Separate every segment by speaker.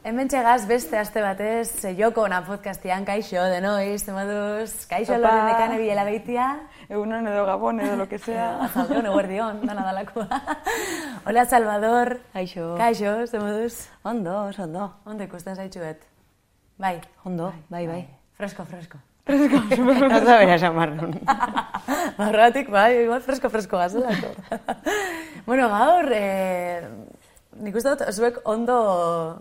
Speaker 1: Hemen txegaz beste aste batez, joko ona podcastian, kaixo, de noiz, temaduz, kaixo
Speaker 2: Opa.
Speaker 1: loren dekane bilela beitia.
Speaker 2: Egunon edo gabon edo lo que sea.
Speaker 1: Azaldeon, eguerdion, dana dalako. Hola, Salvador.
Speaker 3: Kaixo.
Speaker 1: Kaixo, zemoduz.
Speaker 3: Ondo, ondo.
Speaker 1: Ondo ikusten zaitxuet. Bai.
Speaker 3: Ondo, bai, bai.
Speaker 1: Fresko, fresko.
Speaker 3: Ez da bera samarrun.
Speaker 1: Barratik, bai, igual fresko, fresko gazelako. bueno, gaur, eh, nik uste dut, zuek ondo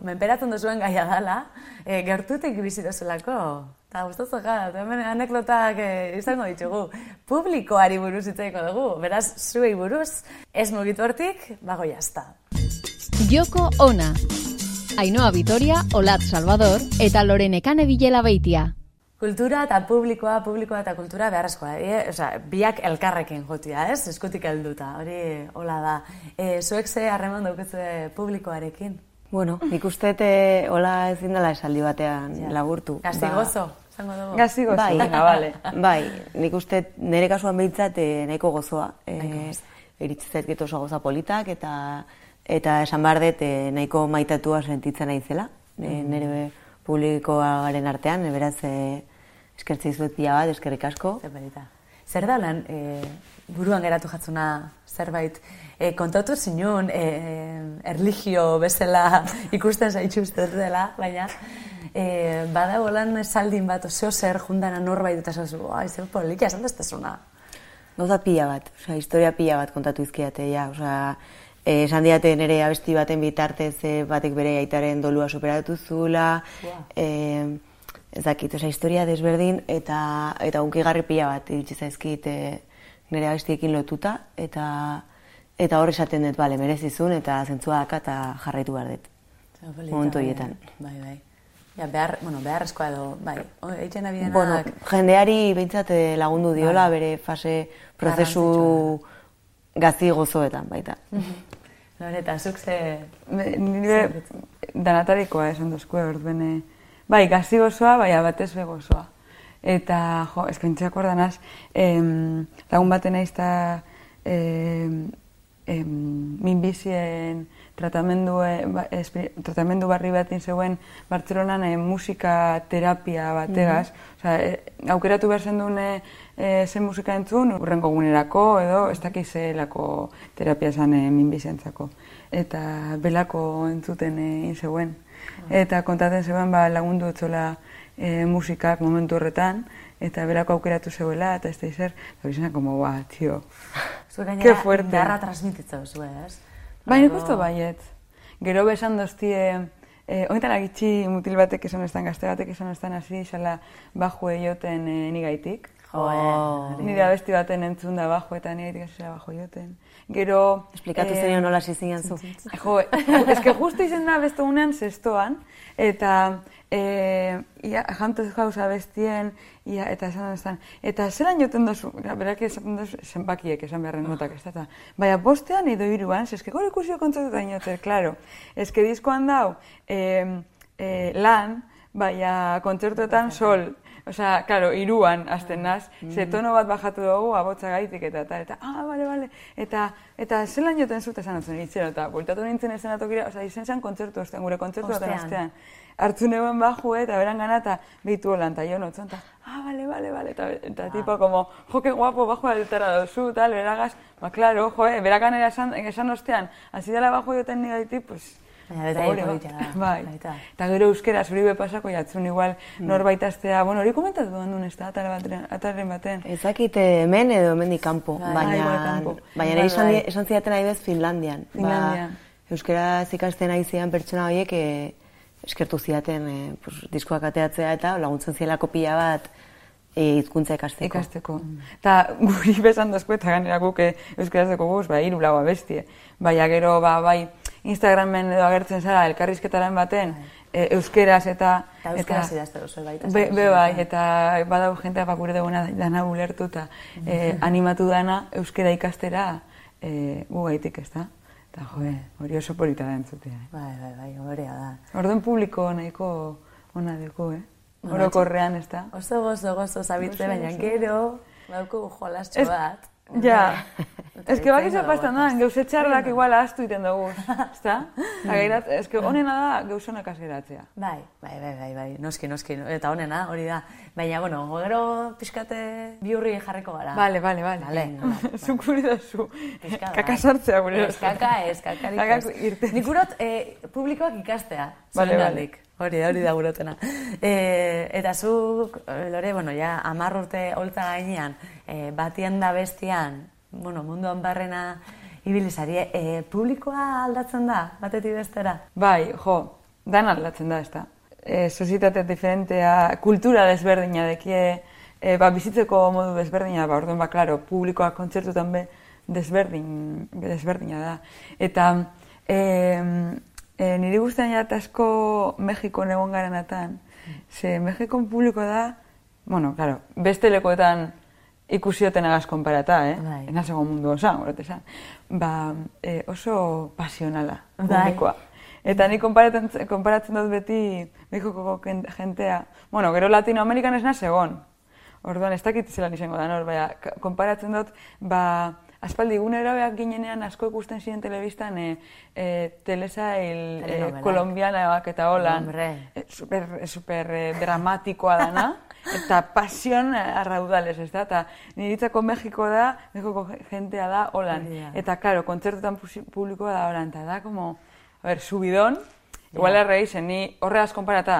Speaker 1: menperatzen duzuen gaia dala, eh, gertutik bizi duzulako. Eta gustatzen gara, hemen anekdotak eh, izango ditugu. Publikoari buruz itzaiko dugu, beraz, zuei buruz, ez mugitu hortik, bago jazta.
Speaker 4: Joko Ona. Ainhoa Vitoria, Olat Salvador eta Lorenekane Bilela Beitia.
Speaker 1: Kultura eta publikoa, publikoa eta kultura beharrezkoa. E, osea, biak elkarrekin jotia, ez? Eskutik helduta, hori hola da. E, zuek ze harreman dauketze publikoarekin?
Speaker 3: Bueno, nik uste te hola ezin dela esaldi batean
Speaker 1: Ja.
Speaker 3: lagurtu.
Speaker 1: Gazti gozo, zango dugu.
Speaker 2: Gazi gozu,
Speaker 3: Bai,
Speaker 2: venga, vale.
Speaker 3: bai, nik uste nire kasuan behintzat eh, nahiko gozoa.
Speaker 1: Gozoa.
Speaker 3: Iritsi zaizkit oso goza politak eta eta esan behar dut eh, nahiko maitatua sentitzen naizela. Eh, nire publikoaren artean, eh, beraz eh, eskertzei zuet pila bat, eskerrik asko.
Speaker 1: Zer polita. Zer da lan, e, buruan geratu jatzuna zerbait, e, kontatu zinun, e, erligio bezala ikusten zaitxuzte dela, baina e, bada lan saldin bat, zeo zer jundana norbait eta zazu, ai, zer polita, esan destezuna.
Speaker 3: Gauza pila bat, osea, historia pila bat kontatu izkiate, ja, osea, eh, esan diate nire abesti baten bitartez eh, batek bere aitaren dolua superatu zula,
Speaker 1: Wow.
Speaker 3: eh, ez dakit, osea, historia desberdin, eta, eta unkigarri pila bat iritsi zaizkit eh, nire abestiekin lotuta, eta eta hor esaten dut, bale, merezizun, eta zentzua daka eta jarraitu behar dut. Momentu
Speaker 1: bai,
Speaker 3: horietan.
Speaker 1: Bai, bai. Ja, behar, bueno, beharrezkoa edo, bai, o, eitzen abidenak,
Speaker 3: Bueno, jendeari behintzat eh, lagundu diola
Speaker 1: Bai.
Speaker 3: bere fase prozesu gazi gozoetan baita.
Speaker 1: Loreta, zuk ze...
Speaker 2: Be- Nire danatarikoa esan duzku orduen. Bai, gazi gozoa, bai, batez be gozoa. Eta, jo, eskaintzeak ordanaz, em, lagun baten eta em, em, minbizien tratamendu, ba, espri- tratamendu barri batin zegoen Bartzelonan eh, musika terapia bategaz. Osea, eh, aukeratu behar zen duen eh, eh, zen musika entzun, urrengo gunerako edo ez dakiz zelako terapia zen eh, minbizientzako. Eta belako entzuten egin zegoen. Eta kontaten zegoen ba, lagundu etzola eh, musikak momentu horretan, eta belako aukeratu zeuela, eta ez da izer, eta bizena, como, ba, tio.
Speaker 1: Gainera
Speaker 2: fuerte.
Speaker 1: beharra transmititza duzu, ez?
Speaker 2: Bai, nik
Speaker 1: Algo-
Speaker 2: uste baiet. Gero besan doztie, eh, ointan agitxi mutil batek esan estan, gazte batek esan estan hasi, xala baju eioten eh, nigaitik.
Speaker 1: Jo,
Speaker 3: Oh.
Speaker 1: eh,
Speaker 2: Nire abesti baten entzun da baju eta nigaitik hasi zela baju eioten. Gero...
Speaker 3: Esplikatu
Speaker 2: eh,
Speaker 3: zen nola hasi zinen zu.
Speaker 2: Jo, ez que justo izen da beste unean zestoan, eta e, ia, jantuz gauza bestien, ia, eta esan estan, eta zelan joten dozu, berak esaten dozu, zenbakiek esan beharren notak, ez da, baina bostean edo hiruan, zeske gure ikusio kontzertuta inoter, klaro, eske diskoan dau, e, e, lan, baina kontzertuetan sol, Osea, claro, iruan hasten naz, ze tono bat bajatu dugu abotza gaitik eta eta, eta ah, bale, bale, eta, eta zelan joten zut esan atzen itzen, eta bultatu nintzen esenatokira, osea, izen zen kontzertu ostean, gure kontzertu baten
Speaker 1: Ostean.
Speaker 2: ostean. Hartu neuen baju eta beran gana eta behitu holan, eta jo notzen, eta, ah, bale, bale, bale, eta, eta tipo, como, jo, que guapo, bajo altera dozu, tal, beragaz, ba, claro, jo, eh, berakan esan, esan ostean, hasi dela bajo joten nigaitik, pues,
Speaker 1: Baina
Speaker 2: bai. Eta gero euskera zuri pasako jatzun igual norbait astea, bueno, hori komentatu duen duen ez da, atarren baten.
Speaker 3: Ez dakit eh, hemen edo kanpo,
Speaker 1: Bai,
Speaker 3: baina,
Speaker 2: igual kanpo.
Speaker 3: baina
Speaker 1: Bai,
Speaker 3: nire esan,
Speaker 1: bai.
Speaker 3: esan zidaten adibidez Finlandian.
Speaker 2: Finlandian.
Speaker 3: Ba, euskaraz ikasten ari zidan pertsona horiek eh, eskertu zidaten eh, pues, diskoak ateatzea eta laguntzen zielako pila bat eh, hizkuntza ikasteko.
Speaker 2: Ikasteko. Eta guri besan dozko eta ganera guk eh, euskarazeko guz, ba, hiru lau abestie. Baina gero, ba, bai, Instagramen edo agertzen zara elkarrizketaren baten, e, euskeraz eta...
Speaker 1: Eta idazte duzu, baita.
Speaker 2: Be, be bai, eta badau jentea ba, gure duguna dana ulertu eta eh, animatu dana euskera ikastera eh, gu gaitik, ez da? Eta jo, hori oso polita da entzutea. Eh?
Speaker 1: Bai, bai, bai, hoberea da.
Speaker 2: Orduan publiko nahiko ona dugu, eh? Orokorrean, ez da?
Speaker 1: Oso gozo, gozo zabitze,
Speaker 2: Oso
Speaker 1: baina gero, bauko jolastxo bat.
Speaker 2: Ja. Ez que bakizu pastan da, gauze txarrak igual ahaztu iten dugu, ezta? Agairat, ez que honena da gauzonak azgeratzea.
Speaker 1: Bai, bai, bai, bai, bai, noski, noski, eta honena, hori da. Baina, bueno, gero pixkate biurri jarriko gara.
Speaker 2: Bale, bale, bale.
Speaker 1: Bale.
Speaker 2: Zuk gure da zu.
Speaker 1: Pixka
Speaker 2: Kaka sartzea gure.
Speaker 1: Ez kaka, ez kakarik ez.
Speaker 2: irten.
Speaker 1: Nik urot, eh, publikoak ikastea.
Speaker 2: Bale,
Speaker 1: zuengandik. Hori, hori da gurotena. E, eta zuk, eh, Lore, bueno, ja, amar urte holtza gainean, e, batien da bestian, bueno, munduan barrena ibilizari, e, publikoa aldatzen da, batetik bestera?
Speaker 2: Bai, jo, dan aldatzen da, ezta. E, sozietate diferentea, kultura desberdina dekie, e, ba, bizitzeko modu desberdina, ba, orduan, ba, klaro, publikoa kontzertutan be desberdin, desberdina da. Eta e, e, niri guztian jat asko Mexikon egon garenatan, ze Mexikon publiko da, bueno, claro, beste lekoetan ikusioten agaz konparata, eh?
Speaker 1: Bai.
Speaker 2: Enazego mundu osan, horret. Ba, e, oso pasionala,
Speaker 1: Bai.
Speaker 2: publikoa. Eta ni konparatzen, konparatzen dut beti Mexikoko jentea, bueno, gero Latinoamerikan ez naz egon. Orduan, ez dakit zelan izango da, nor, baina, konparatzen dut, ba, aspaldi egunero behar ginenean asko ikusten ziren telebistan e, e, telesail e,
Speaker 1: Telenovelak.
Speaker 2: kolombianaak eta holan. E, super, super e, dramatikoa dana, eta pasion arraudales, ez da? Eta niritzako Mexiko da, Mexikoko jentea da holan.
Speaker 1: Da.
Speaker 2: Eta, claro, kontzertutan publikoa da holan, eta da, como, a ver, subidon, igual erreizen, ni horregaz konparata,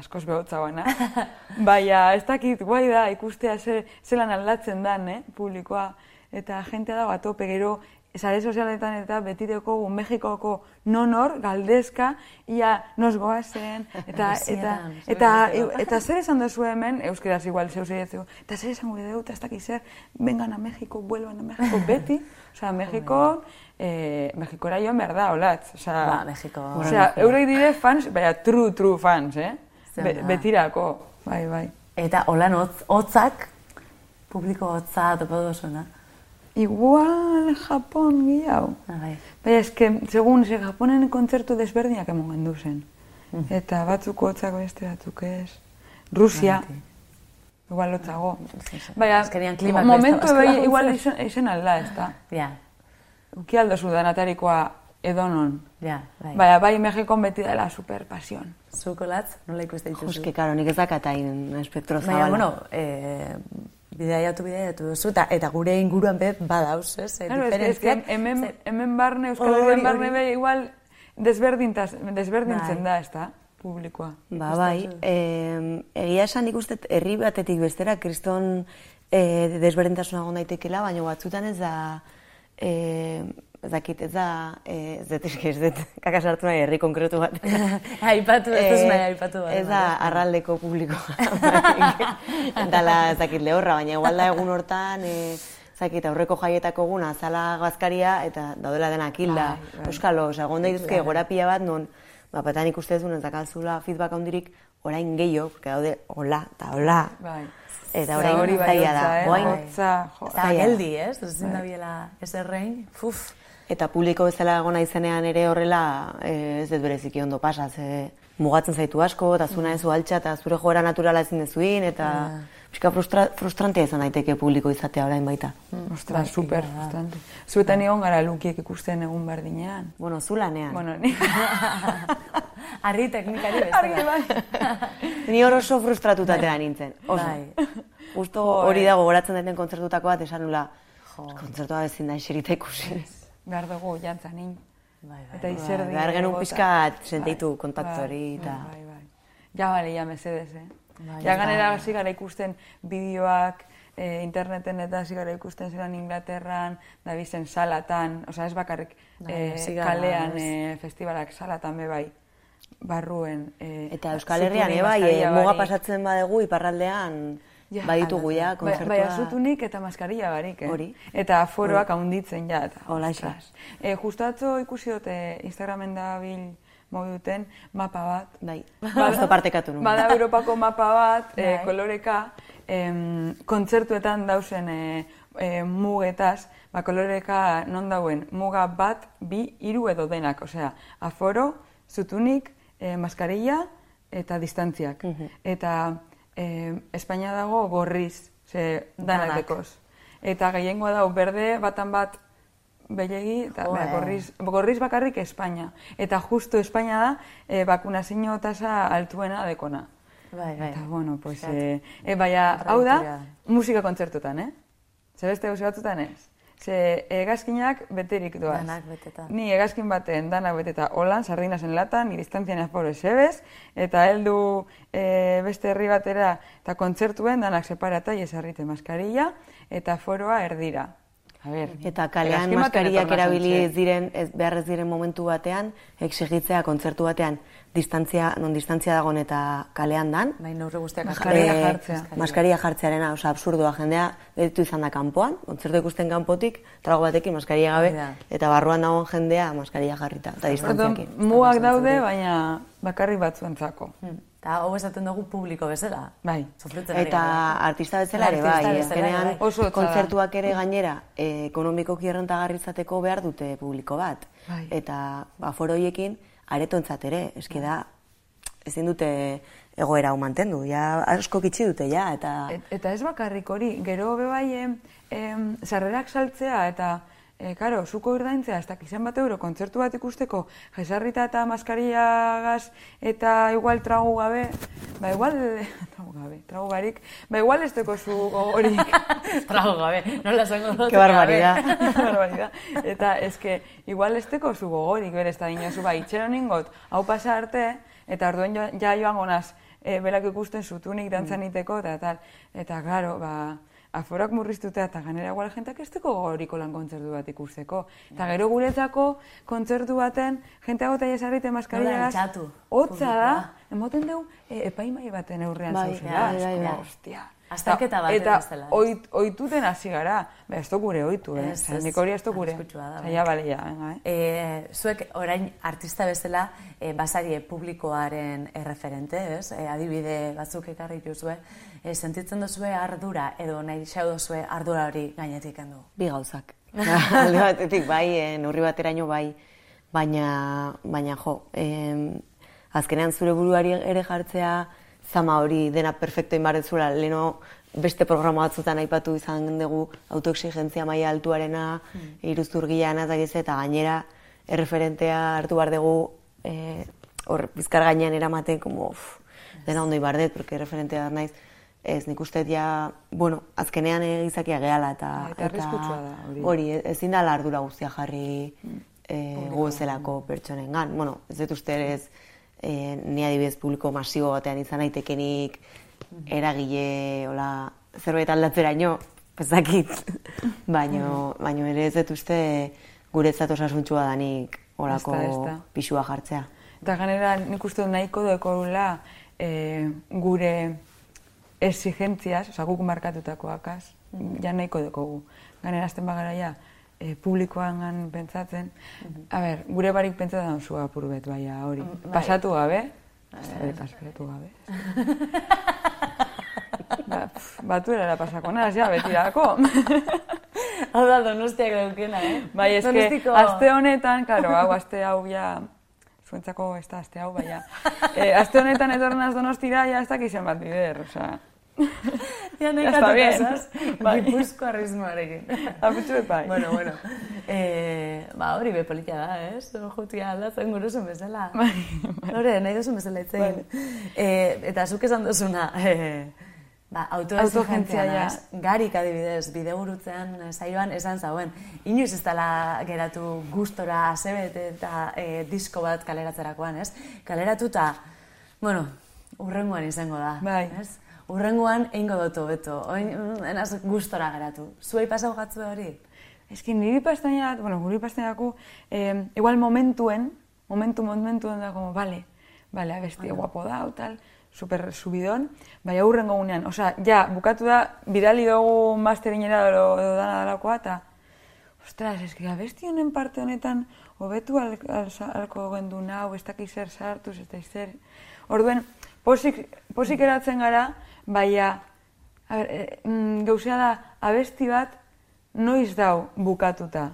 Speaker 2: askoz behotza guana. Baina, ez dakit, guai da, ikustea ze, zelan aldatzen dan, eh, publikoa. Eta jentea dago atope gero, sare sozialetan eta beti daukagu Mexikoko nonor, galdezka, ia nos goazen, eta, eta, eta, eta, zer esan duzu hemen, euskeraz igual zeu zeietzu, eta zer esan gure dugu, eta ez dakit zer, vengan a México, vuelvan a México, beti, osea, Mexiko, eh, Mexikora joan behar da, olatz, osea,
Speaker 1: Ba, Mexiko.
Speaker 2: osea, eurek dire fans, baina true, true fans, eh?
Speaker 1: Zer
Speaker 2: Be,
Speaker 1: da.
Speaker 2: betirako, bai, bai.
Speaker 1: Eta holan hotz, hotzak, publiko hotza topo duzuna.
Speaker 2: Igual Japon gehiago.
Speaker 1: Ah, bai.
Speaker 2: Baina eske, segun, ze Japonen kontzertu desberdinak emon gendu zen. Eta batzuk hotzako beste batzuk ez. Rusia,
Speaker 1: Beti.
Speaker 2: igual hotzago. Baina,
Speaker 1: Azkenean klimak
Speaker 2: momentu
Speaker 1: beste
Speaker 2: bai, igual izen, izen alda, ez da.
Speaker 1: Ja,
Speaker 2: Uki aldozu danatarikoa edonon.
Speaker 1: ja, bai.
Speaker 2: Baina, bai, Mexikon beti dela super pasion.
Speaker 1: Zuko latz, nola ikuste dituzu?
Speaker 3: Juske, karo, nik ez dakatain espektro
Speaker 1: Baina,
Speaker 3: zabala.
Speaker 1: bueno, e, bidaiatu bidaiatu duzu, eta, eta gure inguruan be badauz, ez? E,
Speaker 2: Claro,
Speaker 1: diferentziak.
Speaker 2: hemen, hemen barne, Euskal Herrian barne be, igual desberdintaz, desberdintzen
Speaker 1: Bai.
Speaker 2: da, ez da, publikoa.
Speaker 3: Ba, bai, eh, egia esan nik uste herri batetik bestera, kriston eh, desberdintasuna egon daitekela, baina batzutan ez da, eh, ez dakit, ez da, eh, ez dut, ez dut, kaka sartu nahi herri konkretu bat.
Speaker 1: Aipatu, ez duzu
Speaker 3: Eh,
Speaker 1: nahi aipatu bat.
Speaker 3: Ez da arraldeko publikoa. Dala ez dakit lehorra, baina igual da egun hortan, eh, ez dakit aurreko jaietako eguna azala gazkaria eta daudela denak hilda.
Speaker 2: Bai, bai.
Speaker 3: Euskalo, osea, egon daitezke gorapila bat non, ba, patan ikuste ez dakalzula feedback handirik orain gehiago, porque daude hola eta hola.
Speaker 2: Bai.
Speaker 3: Eta
Speaker 2: Eta
Speaker 3: orain
Speaker 2: bai
Speaker 3: zaila da.
Speaker 2: eh?
Speaker 3: Orain-
Speaker 2: Hotza, jo.
Speaker 1: Eta
Speaker 3: zaila.
Speaker 1: geldi, ez? Ez ezin da biela ez errein. Fuf.
Speaker 3: Eta publiko bezala egon naizenean ere horrela eh, ez dut bereziki ondo pasa, ze mugatzen zaitu asko, eta zuna ez altxa, eta zure joera naturala ezin dezuin, eta pixka frustra, frustrantea izan daiteke publiko izatea orain baita.
Speaker 2: Ostras, super frustrante. Zuetan egon gara lukiek ikusten egun berdinean.
Speaker 3: Bueno, zu lanean.
Speaker 2: Bueno, ni...
Speaker 1: Arri teknikari bezala.
Speaker 2: bai.
Speaker 3: Ni hor oso frustratutatera nintzen. Oso.
Speaker 1: Bai.
Speaker 3: Justo hori dago goratzen daiten kontzertutako bat esan nula, kontzertua bezin da eserita ikusi.
Speaker 2: Behar dugu jantzanin.
Speaker 1: Bai, bai.
Speaker 2: Eta izerdi.
Speaker 3: behar genuen
Speaker 2: bota.
Speaker 3: pixkat sentitu
Speaker 2: Bai,
Speaker 3: kontaktu hori,
Speaker 2: bai,
Speaker 3: eta-
Speaker 2: Bai, bai. Ja, bale, ja, mesedez, eh?
Speaker 1: Bai,
Speaker 2: ja, ganera hasi gara ikusten bideoak, eh, interneten eta hasi gara ikusten zelan Inglaterran, da bizen salatan, osea ez bakarrik
Speaker 1: Bai, gara,
Speaker 2: kalean eh, festivalak salatan be bai, barruen. Eh,
Speaker 3: Eta Euskal Herrian, eh, bai, eh, muga pasatzen badegu iparraldean
Speaker 2: Ja,
Speaker 3: baditugu ja,
Speaker 2: Bai,
Speaker 3: kontzertua.
Speaker 2: bai, zutunik eta maskarilla barik, eh?
Speaker 3: Hori.
Speaker 2: Eta aforoak haunditzen ja. Eta,
Speaker 3: Holaxe.
Speaker 2: ostras. Eh, justo atzo ikusi dute Instagramen da bil mobi duten mapa bat.
Speaker 3: Bai, Justo partekatu nuen.
Speaker 2: Bada Europako mapa bat, eh,
Speaker 1: Bai.
Speaker 2: koloreka, em, kontzertuetan dausen eh, eh, mugetaz, ba, koloreka non dauen muga bat, bi, hiru edo denak, osea, aforo, zutunik, eh, maskarilla eta distantziak. Eta eh, Espainia dago gorriz, ze
Speaker 1: Danak.
Speaker 2: danatekoz. Eta gehiengoa dau berde, batan bat belegi, eta
Speaker 1: Jo,
Speaker 2: bera,
Speaker 1: eh.
Speaker 2: gorriz, gorriz bakarrik Espainia. Eta justu Espainia da, e, bakunazio tasa altuena dekona.
Speaker 1: Bai, bai.
Speaker 2: Eta, bueno, pues,
Speaker 1: Fíjate.
Speaker 2: e, e, baina, hau da, musika kontzertutan, eh? Zer beste gauzi batzutan ez? Ze egazkinak beterik doaz.
Speaker 1: Danak beteta.
Speaker 2: Ni egazkin baten danak beteta holan, sardinasen latan, ni distantzian aporo esebez, eta heldu e, beste herri batera eta kontzertuen danak separata jesarrite maskarilla eta foroa erdira. A ber,
Speaker 3: Eta kalean maskariak erabili ez diren, ez, behar ez diren momentu batean, exigitzea kontzertu batean, distantzia, non distantzia dagoen eta kalean dan,
Speaker 1: Bai, neurri guztiak
Speaker 2: Maskaria
Speaker 3: Eh,
Speaker 2: jartzea.
Speaker 3: Maskaria jartzearena, oso absurdoa jendea, betitu izan da kanpoan, kontzertu ikusten kanpotik, trago batekin maskaria gabe,
Speaker 1: Hori da.
Speaker 3: eta barruan dagoen jendea maskaria jarrita, eta
Speaker 2: Orduan,
Speaker 3: distantziakin.
Speaker 2: mugak daude, baina bakarrik batzuentzako.
Speaker 1: Eta hau esaten dugu publiko bezala.
Speaker 2: Bai.
Speaker 1: Sufritzen ari
Speaker 3: Eta
Speaker 1: gara.
Speaker 3: artista bezala ere
Speaker 1: Artista
Speaker 3: bai,
Speaker 1: ere
Speaker 3: azkenean
Speaker 1: bai.
Speaker 2: Oso
Speaker 3: kontzertuak ere gainera eh, ekonomikoki errentagarri izateko behar dute publiko bat.
Speaker 2: Bai.
Speaker 3: Eta ba, foro horiekin aretontzat ere, eski da, ezin dute egoera hau mantendu, ja asko kitxi dute ja, eta
Speaker 2: Et, eta ez bakarrik hori, gero be bai em, em, sarrerak saltzea eta e, karo, zuko irdaintzea, ez dakit zenbat euro kontzertu bat ikusteko, jesarrita eta maskariagaz eta igual tragu gabe, ba igual, tragu gabe, tragu barik, ba igual ez teko zu gogorik.
Speaker 1: Trago gabe, nola zango dut.
Speaker 3: Ke barbaridad.
Speaker 2: Barbaridad. Eta eske igual ez teko zu gogorik berez eta dinozu, ba, itxero ningot, hau pasa arte, eta orduen jo, ja joango naz, e, belak ikusten zutunik dantzan iteko, eta tal. Eta, claro, ba, aforak murriztuta eta ganera igual jentak ez teko gogoriko lan kontzertu bat ikusteko. Eta gero guretzako kontzertu baten, jentea gota jesarrite maskarillagaz,
Speaker 1: altxatu
Speaker 2: hotza da, emoten dugu e, epaimai baten aurrean
Speaker 3: Bai,
Speaker 2: zauzela,
Speaker 3: bai, bai, bai.
Speaker 2: ostia.
Speaker 1: Azterketa bat
Speaker 2: Eta
Speaker 1: bezala.
Speaker 2: oit, oituten hasi gara, ba, ez gure oitu, eh?
Speaker 1: Ez,
Speaker 2: Ez, hori ez gure.
Speaker 1: da, bai.
Speaker 2: Zaila balia, venga, eh?
Speaker 1: E, zuek orain artista bezala e, basarie publikoaren erreferente, ez? E, adibide batzuk ekarri dituzue, e, sentitzen duzue ardura edo nahi xau duzue ardura hori gainetik kendu.
Speaker 3: bi gauzak. Alde batetik bai, neurri bateraino bai, baina, baina jo, em, azkenean zure buruari ere jartzea, zama hori dena perfecto inbarretzula, leno beste programa batzutan aipatu izan dugu autoexigentzia maila altuarena,
Speaker 1: Hmm.
Speaker 3: iruzurgia nazakiz eta gainera erreferentea hartu behar dugu eh, hor bizkar gainean eramaten, como, uf, dena ondo ibardet, porque erreferentea naiz, ez nik uste ja, bueno, azkenean eh, gizakia gehala eta,
Speaker 2: Bai, eta arriskutsua da hori.
Speaker 3: e- ezin da ardura guztia jarri eh, gu zelako pertsonengan. Bueno, ez dut uste ez eh, ni adibidez publiko masibo batean izan naitekenik eragile, hola, zerbait aldatzeraino, ezakit, baino, baino ere ez dut uste guretzat osasuntsua danik
Speaker 2: da.
Speaker 3: pisua jartzea.
Speaker 2: Eta ganera nik uste dut nahiko dekorula e, gure exigentziaz, oza, guk markatutakoakaz, ja nahiko dekogu. Ganera azten bagara ja, e, publikoan pentsatzen, a ber, gure barik pentsatzen duzu apur bet, baina hori. Pasatu gabe, ez da, pasatu gabe. ba, pff, baturara pasako naz, ja, betirako.
Speaker 1: Hau da, donostiak daukena, eh?
Speaker 2: Bai, eske,
Speaker 1: Donostiko-
Speaker 2: aste honetan, karo, hau, aste hau ja, zuentzako ez da aste hau, baina, e, aste honetan etornaz donostira, ja ez dakizen bat bider, osea,
Speaker 1: Ja, nahi
Speaker 2: bien.
Speaker 1: kasaz,
Speaker 2: Bai.
Speaker 1: gipuzko arrismoarekin.
Speaker 2: apitxu bet bai.
Speaker 1: bueno, bueno. E, ba, hori be politia da, ez? Jutia aldatzen guruzen bezala.
Speaker 2: Bai,
Speaker 1: Hore, nahi duzun bezala hitz egin. E, eta zuk esan duzuna, e, ba, autoexigentzia
Speaker 2: ja.
Speaker 1: da. Garik adibidez, bidegurutzean eh, saioan esan zauen. Inoiz ez dela geratu gustora asebet eta e, disko bat kaleratzerakoan, ez? Kaleratuta, bueno, urrengoan izango da,
Speaker 2: Bai.
Speaker 1: ez? Urrengoan eingo dut hobeto, oin, mm, enaz gustora geratu. Zuei pasau gatzu hori?
Speaker 2: Eski niri pastaina, bueno, guri pastainaku, eh, igual momentuen, momentu momentuen da, como, vale, vale, abesti guapo da, o tal, super subidon, bai aurrengo gunean, osea, ja, bukatu da, bidali dugu masterinera edo, edo dana dalakoa, eta, ostras, eski abesti honen parte honetan, hobetu al, al, alko gendu nau, ez dakiz zer sartuz, ez dakiz zer. Orduen, posik, posik eratzen gara, baina, e, gauzea da, abesti bat, noiz dau bukatuta.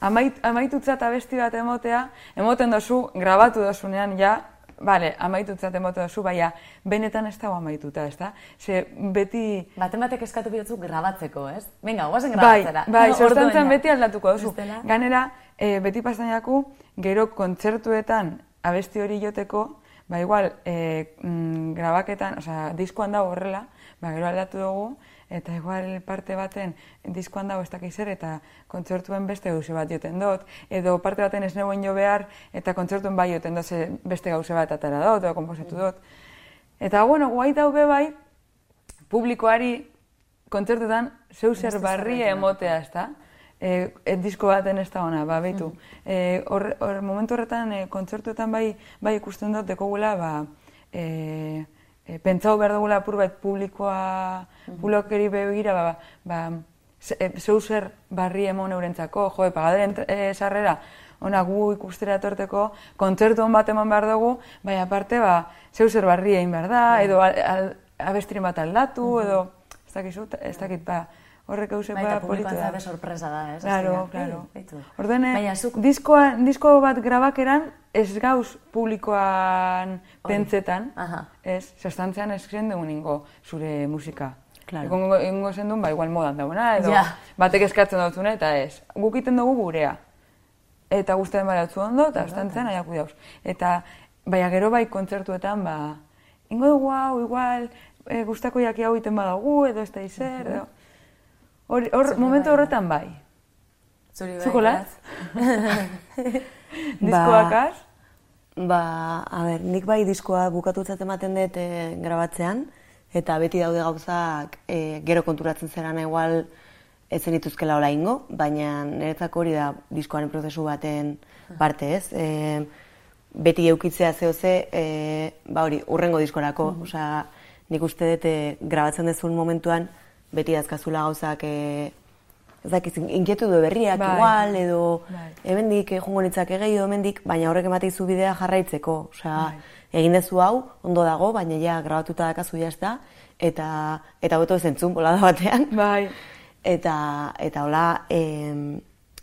Speaker 2: Amait, amaitutzat abesti bat emotea, emoten dozu, grabatu dozunean, ja, bale, amaitutzat emote duzu, baina benetan ez dago amaituta, ez da? Ze beti...
Speaker 1: Baten batek eskatu bihotzu grabatzeko, ez? Venga, guazen
Speaker 2: Bai,
Speaker 1: grabatzera.
Speaker 2: bai, sustantzan
Speaker 1: ja.
Speaker 2: beti aldatuko duzu.
Speaker 1: Bestela?
Speaker 2: Ganera, e, beti pastainaku, gero kontzertuetan abesti hori joteko, ba igual, e, mm, grabaketan, osea, diskoan dago horrela, ba gero aldatu dugu, eta igual parte baten diskoan dago ez dakiz zer, eta kontzertuen beste gauze bat joten dut, edo parte baten ez neuen jo behar, eta kontzertuen bai joten dut, beste gauze bat atara dut, edo komposatu dut. Eta, bueno, guai dau be bai, publikoari kontzertutan zeu zer barria emotea, ez da? E, e, disko baten ez da ona, ba, behitu. E, hor, hor, momentu horretan, e, kontzertuetan bai, bai ikusten dut, dekogula, ba, e, e, pentsau behar dugula apur bat publikoa, publikori begira, ba, ba, ze- e, zeu zer barri emon eurentzako, jo, pagaderen e, sarrera, ona gu ikustera etorteko, kontzertu hon bat eman behar dugu, baina aparte, ba, zeu zer barri egin behar da, edo al, al, abestiren bat aldatu, edo, ez dakizu, ez dakit, ba, horrek hau
Speaker 1: Bai, eta publikoan zabe sorpresa da, ez?
Speaker 2: Claro, claro. Orduan,
Speaker 1: Baina zuk,
Speaker 2: diskoa, disko bat grabakeran, ez gauz publikoan pentsetan, ez, sostantzean ez zen dugu ningo zure musika.
Speaker 3: Claro.
Speaker 2: Egongo, egongo zen duen, ba, igual modan dagoena, edo
Speaker 1: Ja.
Speaker 2: batek eskatzen dutzune, eta ez. Guk iten dugu gurea. Eta guztien baratzu ondo, eta sostantzean aiaku dauz. Eta, baina gero bai kontzertuetan, ba, ingo dugu hau, igual, e, gustako jaki hau iten badagu, edo ez da izer, edo... Hor, hor, momentu horretan bai.
Speaker 1: zuri bai,
Speaker 2: Zuko latz? Diskoak az?
Speaker 3: Ba, a ber, nik bai diskoa bukatutzat ematen dut e, grabatzean, eta beti daude gauzak e, gero konturatzen zeran igual ez zenituzkela hola ingo, baina niretzako hori da diskoaren prozesu baten parte ez. E, beti eukitzea zehoze, e, ba hori, urrengo diskorako. Osea, nik uste dut grabatzen dezun momentuan, beti dazkazula gauzak e, ez dakiz, inkietudu berriak
Speaker 2: Bai.
Speaker 3: igual, edo
Speaker 2: Bai.
Speaker 3: hemendik eh, joango nitzake gehiago hemendik, baina horrek emateizu bidea jarraitzeko. Osea,
Speaker 2: Bai.
Speaker 3: egin dezu hau, ondo dago, baina ja grabatuta dakazu jazta, eta eta beto ez entzun bolada batean.
Speaker 2: Bai.
Speaker 3: Eta, eta hola, em,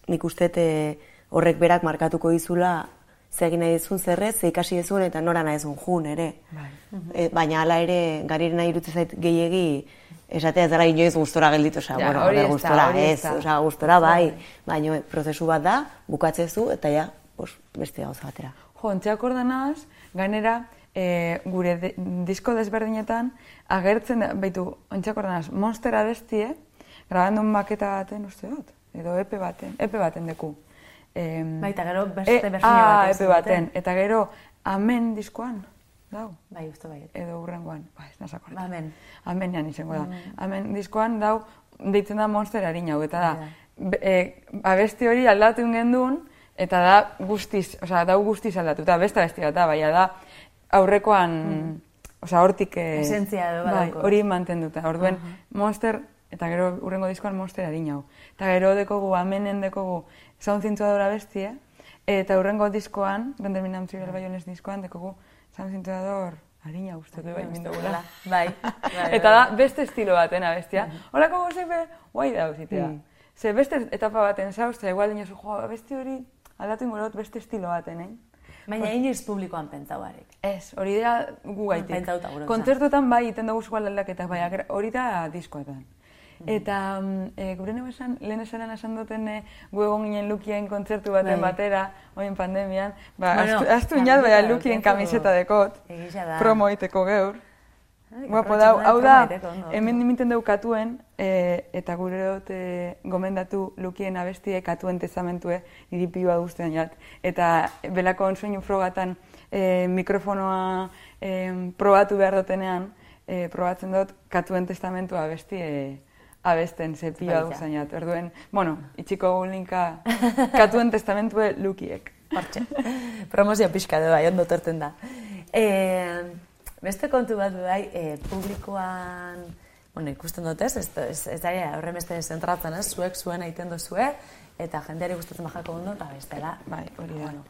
Speaker 3: nik uste eh, horrek berak markatuko dizula ze egin nahi dizun zerrez, ze ikasi dizun eta nora nahi dizun jun ere.
Speaker 2: Bai.
Speaker 3: E, baina hala ere, gari nahi irutze zait gehiegi, esatea ez dara inoiz gustora gelditu, osea,
Speaker 2: Ja,
Speaker 3: bueno,
Speaker 2: hori ez
Speaker 3: gustora
Speaker 2: ez
Speaker 3: osea, gustora bai, baina prozesu bat da, bukatzezu, eta ja, pos, beste gauza batera.
Speaker 2: Jo, ontzeak ordenaz, gainera, e, gure de, disko desberdinetan, agertzen, da- baitu, ontzeak ordenaz, Monster abestie, grabandun maketa baten uste dut, edo epe baten, epe baten deku. Em,
Speaker 1: Baita gero beste
Speaker 2: e,
Speaker 1: bertsio
Speaker 2: ah,
Speaker 1: bat
Speaker 2: epe baten, eta gero, amen diskoan, dau,
Speaker 1: Bai, uste bai.
Speaker 2: edo urrengoan, ba, ez nazak
Speaker 1: Ba, Amen.
Speaker 2: Amenean izango da. Amen diskoan dau, deitzen da monster harina hau, eta da, be- e, abesti hori aldatu gendun, eta da guztiz, osea, dau guztiz aldatu, eta beste abesti bat da, baina da, aurrekoan, osea, hortik... eh,
Speaker 1: Esentzia edo
Speaker 2: bai,
Speaker 1: badauko.
Speaker 2: hori mantenduta. Orduen, monster, eta gero urrengo diskoan monster harina hau. Eta gero dekogu, amenen dekogu, sound zintuadora bestie, eta urrengo diskoan, Render Minam Zirel Baionez diskoan, dekogu, sound zintuador harina uste du bai, mindugula.
Speaker 1: Bai, bai,
Speaker 2: Eta
Speaker 1: bai.
Speaker 2: da, beste estilo baten abestia. Horako gozepe, guai da uzitea. Ze beste etapa baten zauzta, igual dinosu, jo, abesti hori aldatu ingo beste estilo baten, eh?
Speaker 1: Baina inoiz publikoan pentsauarik.
Speaker 2: Ez, hori da gu gaitik.
Speaker 1: Pentsauta guretzat.
Speaker 2: Kontzertuetan bai, iten dugu zual aldaketak, bai, hori da diskoetan. Eta e, gure neu esan, lehen esaran esan duten e, gu egon ginen Lukien kontzertu baten
Speaker 1: Bai.
Speaker 2: batera, oin pandemian, ba,
Speaker 1: Bueno,
Speaker 2: astu, astu inat, bai, Lukien kamiseta dekot,
Speaker 1: Egia da.
Speaker 2: promo iteko geur. Guapo da, hau da, hemen dimiten dugu katuen, e, eta gure dut e, gomendatu lukien abestie katuen tezamentue niri piua guztian jat. Eta belako onsuinu frogatan e, mikrofonoa e, probatu behar dutenean, e, probatzen dut katuen testamentua abestie abesten ze piua
Speaker 1: Baita.
Speaker 2: guztian jat. Orduen, bueno, itxiko gu linka katuen testamentue lukiek.
Speaker 1: Hortxe. Promozio pixka bai, ondo torten da. E, beste kontu bat bai, e, publikoan, bueno, ikusten dut ez, ez, ez, ez da horren beste zentratzen ez, zuek zuen egiten duzue, eta jendeari gustatzen bajako ondo, eta bestela.
Speaker 2: Bai, hori da.
Speaker 1: Bueno,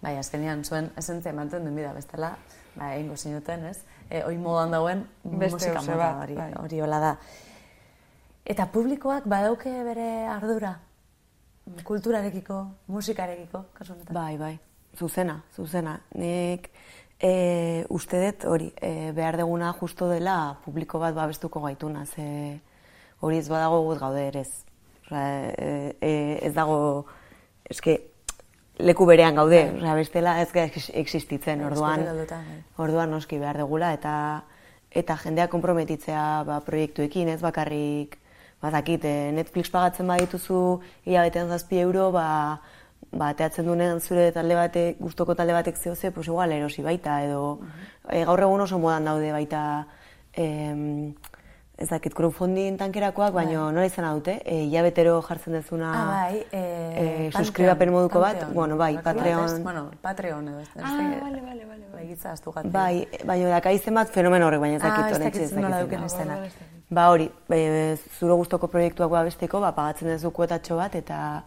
Speaker 1: bai, azkenean zuen esentzia manten duen bida bestela, bai, egingo zinuten, ez? E, hoi modan dauen
Speaker 2: Beste
Speaker 1: musika mota
Speaker 2: bat,
Speaker 1: hori,
Speaker 2: bai.
Speaker 1: hori hola da. Eta publikoak badauke bere ardura? Kulturarekiko, musikarekiko, kasu honetan?
Speaker 3: Bai, bai, zuzena, zuzena. Nik E, uste dut hori, e, behar deguna justo dela publiko bat babestuko gaituna, ze hori ez badago gut gaude ere ez. E, e, ez dago, eske, leku berean gaude, osea, bestela ez existitzen, orduan,
Speaker 1: Eskutik galduta, bai.
Speaker 3: orduan noski behar degula, eta eta jendea konprometitzea ba, proiektuekin, ez bakarrik, badakit, eh, Netflix pagatzen badituzu hilabetean zazpi euro, ba, ba, teatzen duenean zure talde batek, gustoko talde batek zehoze, pues igual erosi baita, edo eh, gaur egun oso modan daude baita, em, ez dakit, crowdfunding tankerakoak, baina nola izan dute, e, hilabetero jartzen dezuna
Speaker 1: Ah, bai,
Speaker 3: eh,
Speaker 1: eh,
Speaker 3: suskribapen moduko bat, bueno, bai, Patreon,
Speaker 1: ez? Bueno, Patreon edo. ez da,
Speaker 2: Ah, bale, bale, bale.
Speaker 1: Gitza astu gatik.
Speaker 3: bai, baina daka izen bat fenomeno horrek, baina ez dakit,
Speaker 1: Ah, ez dakit nola duken izena.
Speaker 3: Ba hori, e, zure gustoko proiektuak babesteko, ba, pagatzen duzu kuotatxo bat, eta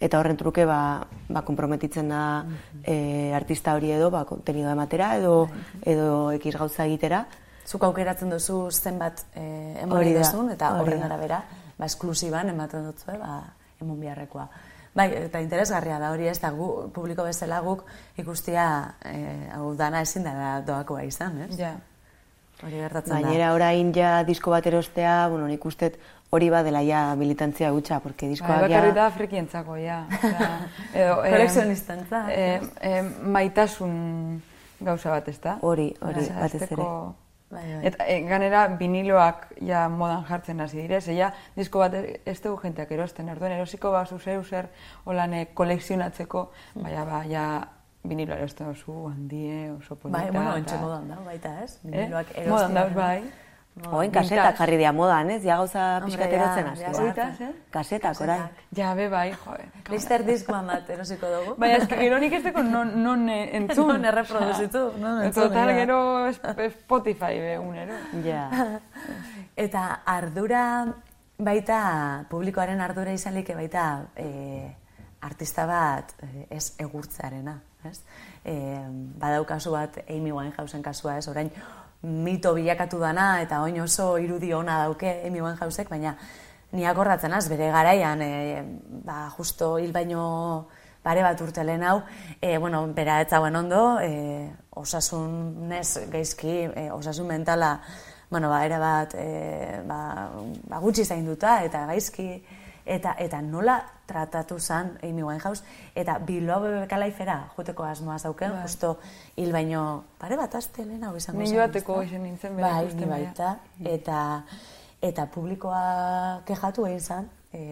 Speaker 3: eta horren truke ba, ba konprometitzen da e, artista hori edo ba, kontenidoa ematera edo, edo ekiz gauza egitera.
Speaker 1: Zuk aukeratzen duzu zenbat eh, emon
Speaker 3: Hori
Speaker 1: nahi
Speaker 3: da,
Speaker 1: duzun, eta horren
Speaker 3: da.
Speaker 1: arabera, ba, esklusiban ematen dutzu, ba, emon biharrekoa. Bai, eta interesgarria da hori ez da, gu, publiko bezala guk ikustia, eh, hau dana ezin da doakoa izan, ez?
Speaker 2: Ja.
Speaker 1: Hori gertatzen da.
Speaker 3: Gainera orain ja disko bat erostea, bueno, nik uste hori badela ja militantzia gutxa, porque
Speaker 2: Bai,
Speaker 3: diskoak
Speaker 2: bakarrik
Speaker 3: ja...
Speaker 2: da frikientzako, ja. Edo, eh,
Speaker 1: Kolekzionistantzat,
Speaker 2: eh, eh, maitasun gauza bat, ez da?
Speaker 3: Hori, hori, batez ere.
Speaker 1: Bai, bai.
Speaker 2: Eta eh, ganera viniloak ja modan jartzen hasi dire, ze ja disko bat ez dugu jenteak erosten, orduan erosiko ba zer zer holan eh, kolekzionatzeko, baina ba ja vinilo erosten oso handie, oso polita.
Speaker 1: Bai, bueno, entxe modan da, baita, ez?
Speaker 2: Eh?
Speaker 1: Viniloak
Speaker 2: Modan dauz,
Speaker 1: erostea.
Speaker 2: Bai.
Speaker 3: Oen kasetak jarri dira modan, ez? Ja gauza
Speaker 1: Hombre,
Speaker 3: pixkat
Speaker 1: ja,
Speaker 3: erotzen
Speaker 1: ja,
Speaker 3: hasi.
Speaker 2: zer?
Speaker 3: Kasetak, orain.
Speaker 2: Ja, be bai, joe.
Speaker 1: Lister diskoan bat erosiko dugu.
Speaker 2: Baina ez que gero nik ez deko non, non eh, entzun.
Speaker 1: Non erreproduzitu, non entzun,
Speaker 2: Total,
Speaker 1: ja.
Speaker 2: gero Sp- Spotify be unero.
Speaker 3: Ja.
Speaker 1: Eta ardura baita, publikoaren ardura izalik baita e, artista bat e, ez egurtzearena, ez? E, badaukazu bat Amy Winehousen kasua, ez? Orain mito bilakatu dana eta oin oso irudi ona dauke Amy Winehousek, baina ni akordatzen az, bere garaian, e, ba, justo hil baino pare bat urte lehen hau, e, bueno, bera ez zauen ondo, e, osasunez gaizki, e, osasun mentala, bueno, ba, era bat, e, ba, ba, gutxi zainduta eta gaizki, eta eta nola tratatu zan Amy Winehouse, eta Bilbao BBK Lifera joteko asmoa zauken, justo hil baino pare bat aste lehen izango
Speaker 2: Ni
Speaker 1: zen,
Speaker 2: joateko
Speaker 1: ezta?
Speaker 2: izan nintzen bera
Speaker 1: Bai, ni baita, eta, eta publikoa kejatu egin zan, e,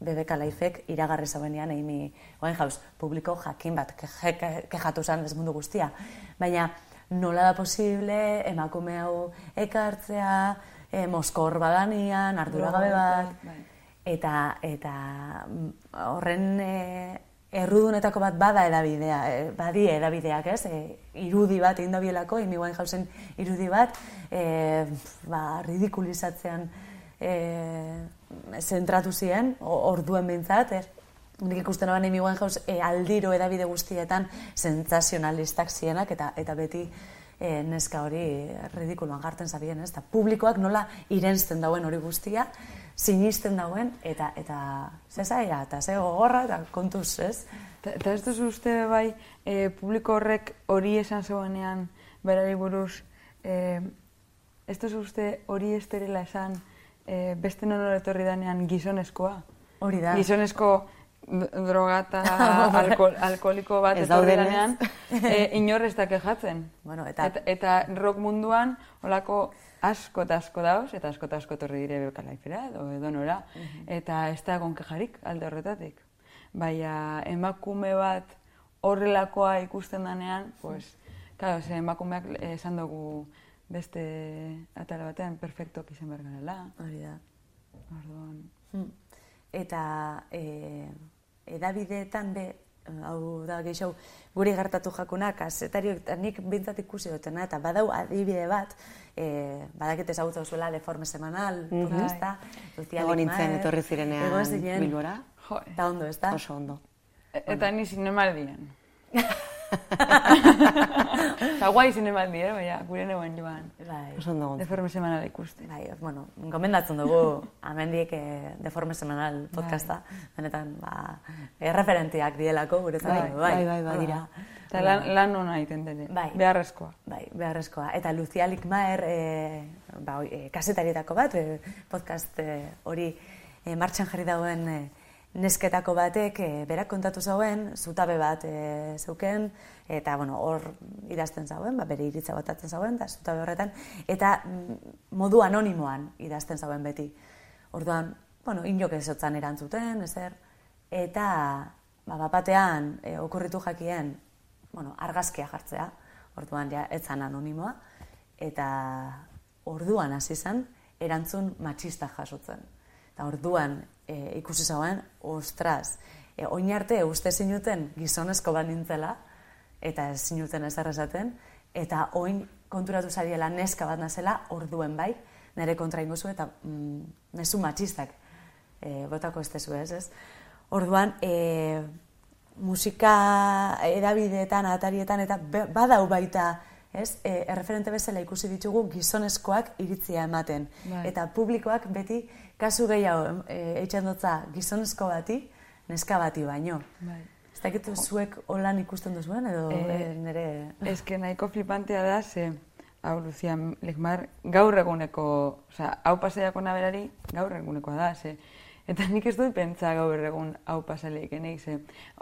Speaker 1: BBK Lifek iragarri zauenean Amy Winehouse publiko jakin bat ke- ke- kejatu zan ez mundu guztia. Baina nola da posible emakume hau ekartzea, e, moskor badanian, arduragabe bat,
Speaker 2: Bai.
Speaker 1: Eta eta mm, horren e, errudunetako bat bada edabidea, e, badi edabideak, ez? E, irudi bat egin dabielako, Amy Winehousen irudi bat, e, ba, ridikulizatzean e, zentratu ziren, orduen bintzat, ez? Nik ikusten aban Amy Winehouse e, aldiro edabide guztietan sentsazionalistak zienak eta eta beti e, neska hori ridikuluan jartzen zabien, ez? Eta publikoak nola irensten dauen hori guztia, sinisten dauen eta eta ze zaila eta ze gogorra eta kontuz, ez?
Speaker 2: Ta- Eta ez duzu uste bai, e, publiko horrek hori esan zegoenean berari buruz, e, ez duzu uste hori ez derela esan e, beste non etorri danean gizonezkoa?
Speaker 1: Hori da.
Speaker 2: Gizonezko d- droga eta alkohol, alkoholiko bat
Speaker 3: Ez
Speaker 2: danean, e, inor ez da kejatzen.
Speaker 1: Bueno, eta-
Speaker 2: eta, eta rock munduan olako asko eta asko dauz, eta asko eta asko etorri dire bekalaifera edo edonora, eta ez da egon kejarik alde horretatik. Baina emakume bat horrelakoa ikusten danean, pues, claro, ze emakumeak eh, esan dugu beste atala batean perfektoak izan behar garela.
Speaker 1: Hori da.
Speaker 2: Orduan,
Speaker 1: Hmm. Eta e, edabideetan be, hau da gehiago, guri gertatu jakuna, kasetariok eta nik bintzat ikusi dutena, eta badau adibide bat, e, badakit ezagutu zuela deforme semanal, mm
Speaker 3: Mhm.
Speaker 1: ez da?
Speaker 3: Egon nintzen, etorri zirenean
Speaker 1: egon zinen,
Speaker 3: Bilbora.
Speaker 1: Eta ondo, ez da?
Speaker 3: Oso ondo.
Speaker 2: e- eta ni zinemaldien. Eta guai zine bat dire, baina gure neuen joan.
Speaker 1: Bai.
Speaker 3: Oso ondo.
Speaker 2: Deforme semanala ikuste.
Speaker 1: Bai, bueno, gomendatzen dugu amendiek eh, Deforme Semanal podcasta. Benetan, ba, erreferentiak dielako guretzat.
Speaker 3: Bai, bai, bai, bai, dira.
Speaker 2: Eta lan, lan hona egiten dene,
Speaker 1: Bai.
Speaker 2: beharrezkoa.
Speaker 1: Bai, beharrezkoa. Eta Lucia Likmaer, e, ba, oi, e, kasetarietako bat, e, podcast e, hori e, martxan jarri dagoen e, nesketako batek, e, berak kontatu zauen, zutabe bat e, zeuken, eta bueno, hor idazten zauen, ba, bere iritza botatzen zauen, da, zutabe horretan, eta mm, modu anonimoan idazten zauen beti. Orduan, bueno, inok ez zotzan erantzuten, ezer, eta ba, bapatean e, okurritu jakien, bueno, argazkia jartzea, orduan ja, etzan anonimoa, eta orduan hasi zen erantzun matxista jasotzen. Eta orduan e, ikusi zauen, ostras, e, oin arte uste zinuten gizonezko bat nintzela, eta ez zinuten ezer esaten, eta oin konturatu zariela neska bat nazela, orduen bai, nire kontra ingozu eta mm, mezu matxistak e, botako ez tezu ez, ez? Orduan, e, musika edabideetan, atarietan, eta badau baita, ez, e, erreferente bezala ikusi ditugu gizonezkoak iritzia ematen.
Speaker 2: Bai.
Speaker 1: Eta publikoak beti kasu gehiago e, eitxandotza gizonezko bati, neska bati baino.
Speaker 2: Bai.
Speaker 1: Ez dakit zuek holan ikusten duzuen, edo e, nire...
Speaker 2: Ez que nahiko flipantea da, ze, hau, Lucia Legmar, gaur eguneko, oza, hau pasaiako naberari, gaur egunekoa da, ze, eta nik ez dut pentsa gaur egun hau pasaleik, enik, ze,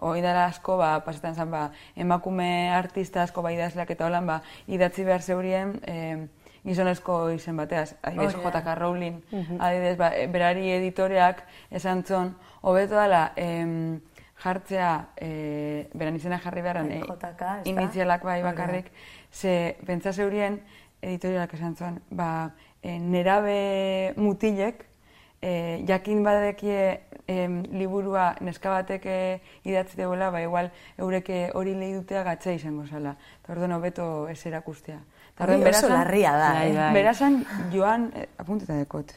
Speaker 2: hoi dara asko, ba, pasetan zen, ba, emakume artista asko, ba, idazleak eta holan, ba, idatzi behar zeurien, eh, gizonezko izen bateaz, adibidez,
Speaker 1: Hori da.
Speaker 2: J.K. Rowling, adibidez, ba, berari editoreak esan zon, hobeto dela, em, jartzea, e, beran izena jarri beharren,
Speaker 1: Bai,
Speaker 2: e,
Speaker 1: JK,
Speaker 2: inizialak bai bakarrik, ze pentsa zeurien editorialak esan zuen, ba, e, nerabe mutilek, e, jakin badekie em, liburua neska batek e, idatzi deuela, ba, igual eureke hori lehi dutea gatza izango zala. Eta orduan hobeto ez erakustea. Eta
Speaker 1: Hori
Speaker 2: orduan
Speaker 1: oso larria da,
Speaker 3: Bai,
Speaker 1: eh?
Speaker 3: bai.
Speaker 2: Berazan Joan, eh, apunteta dekot,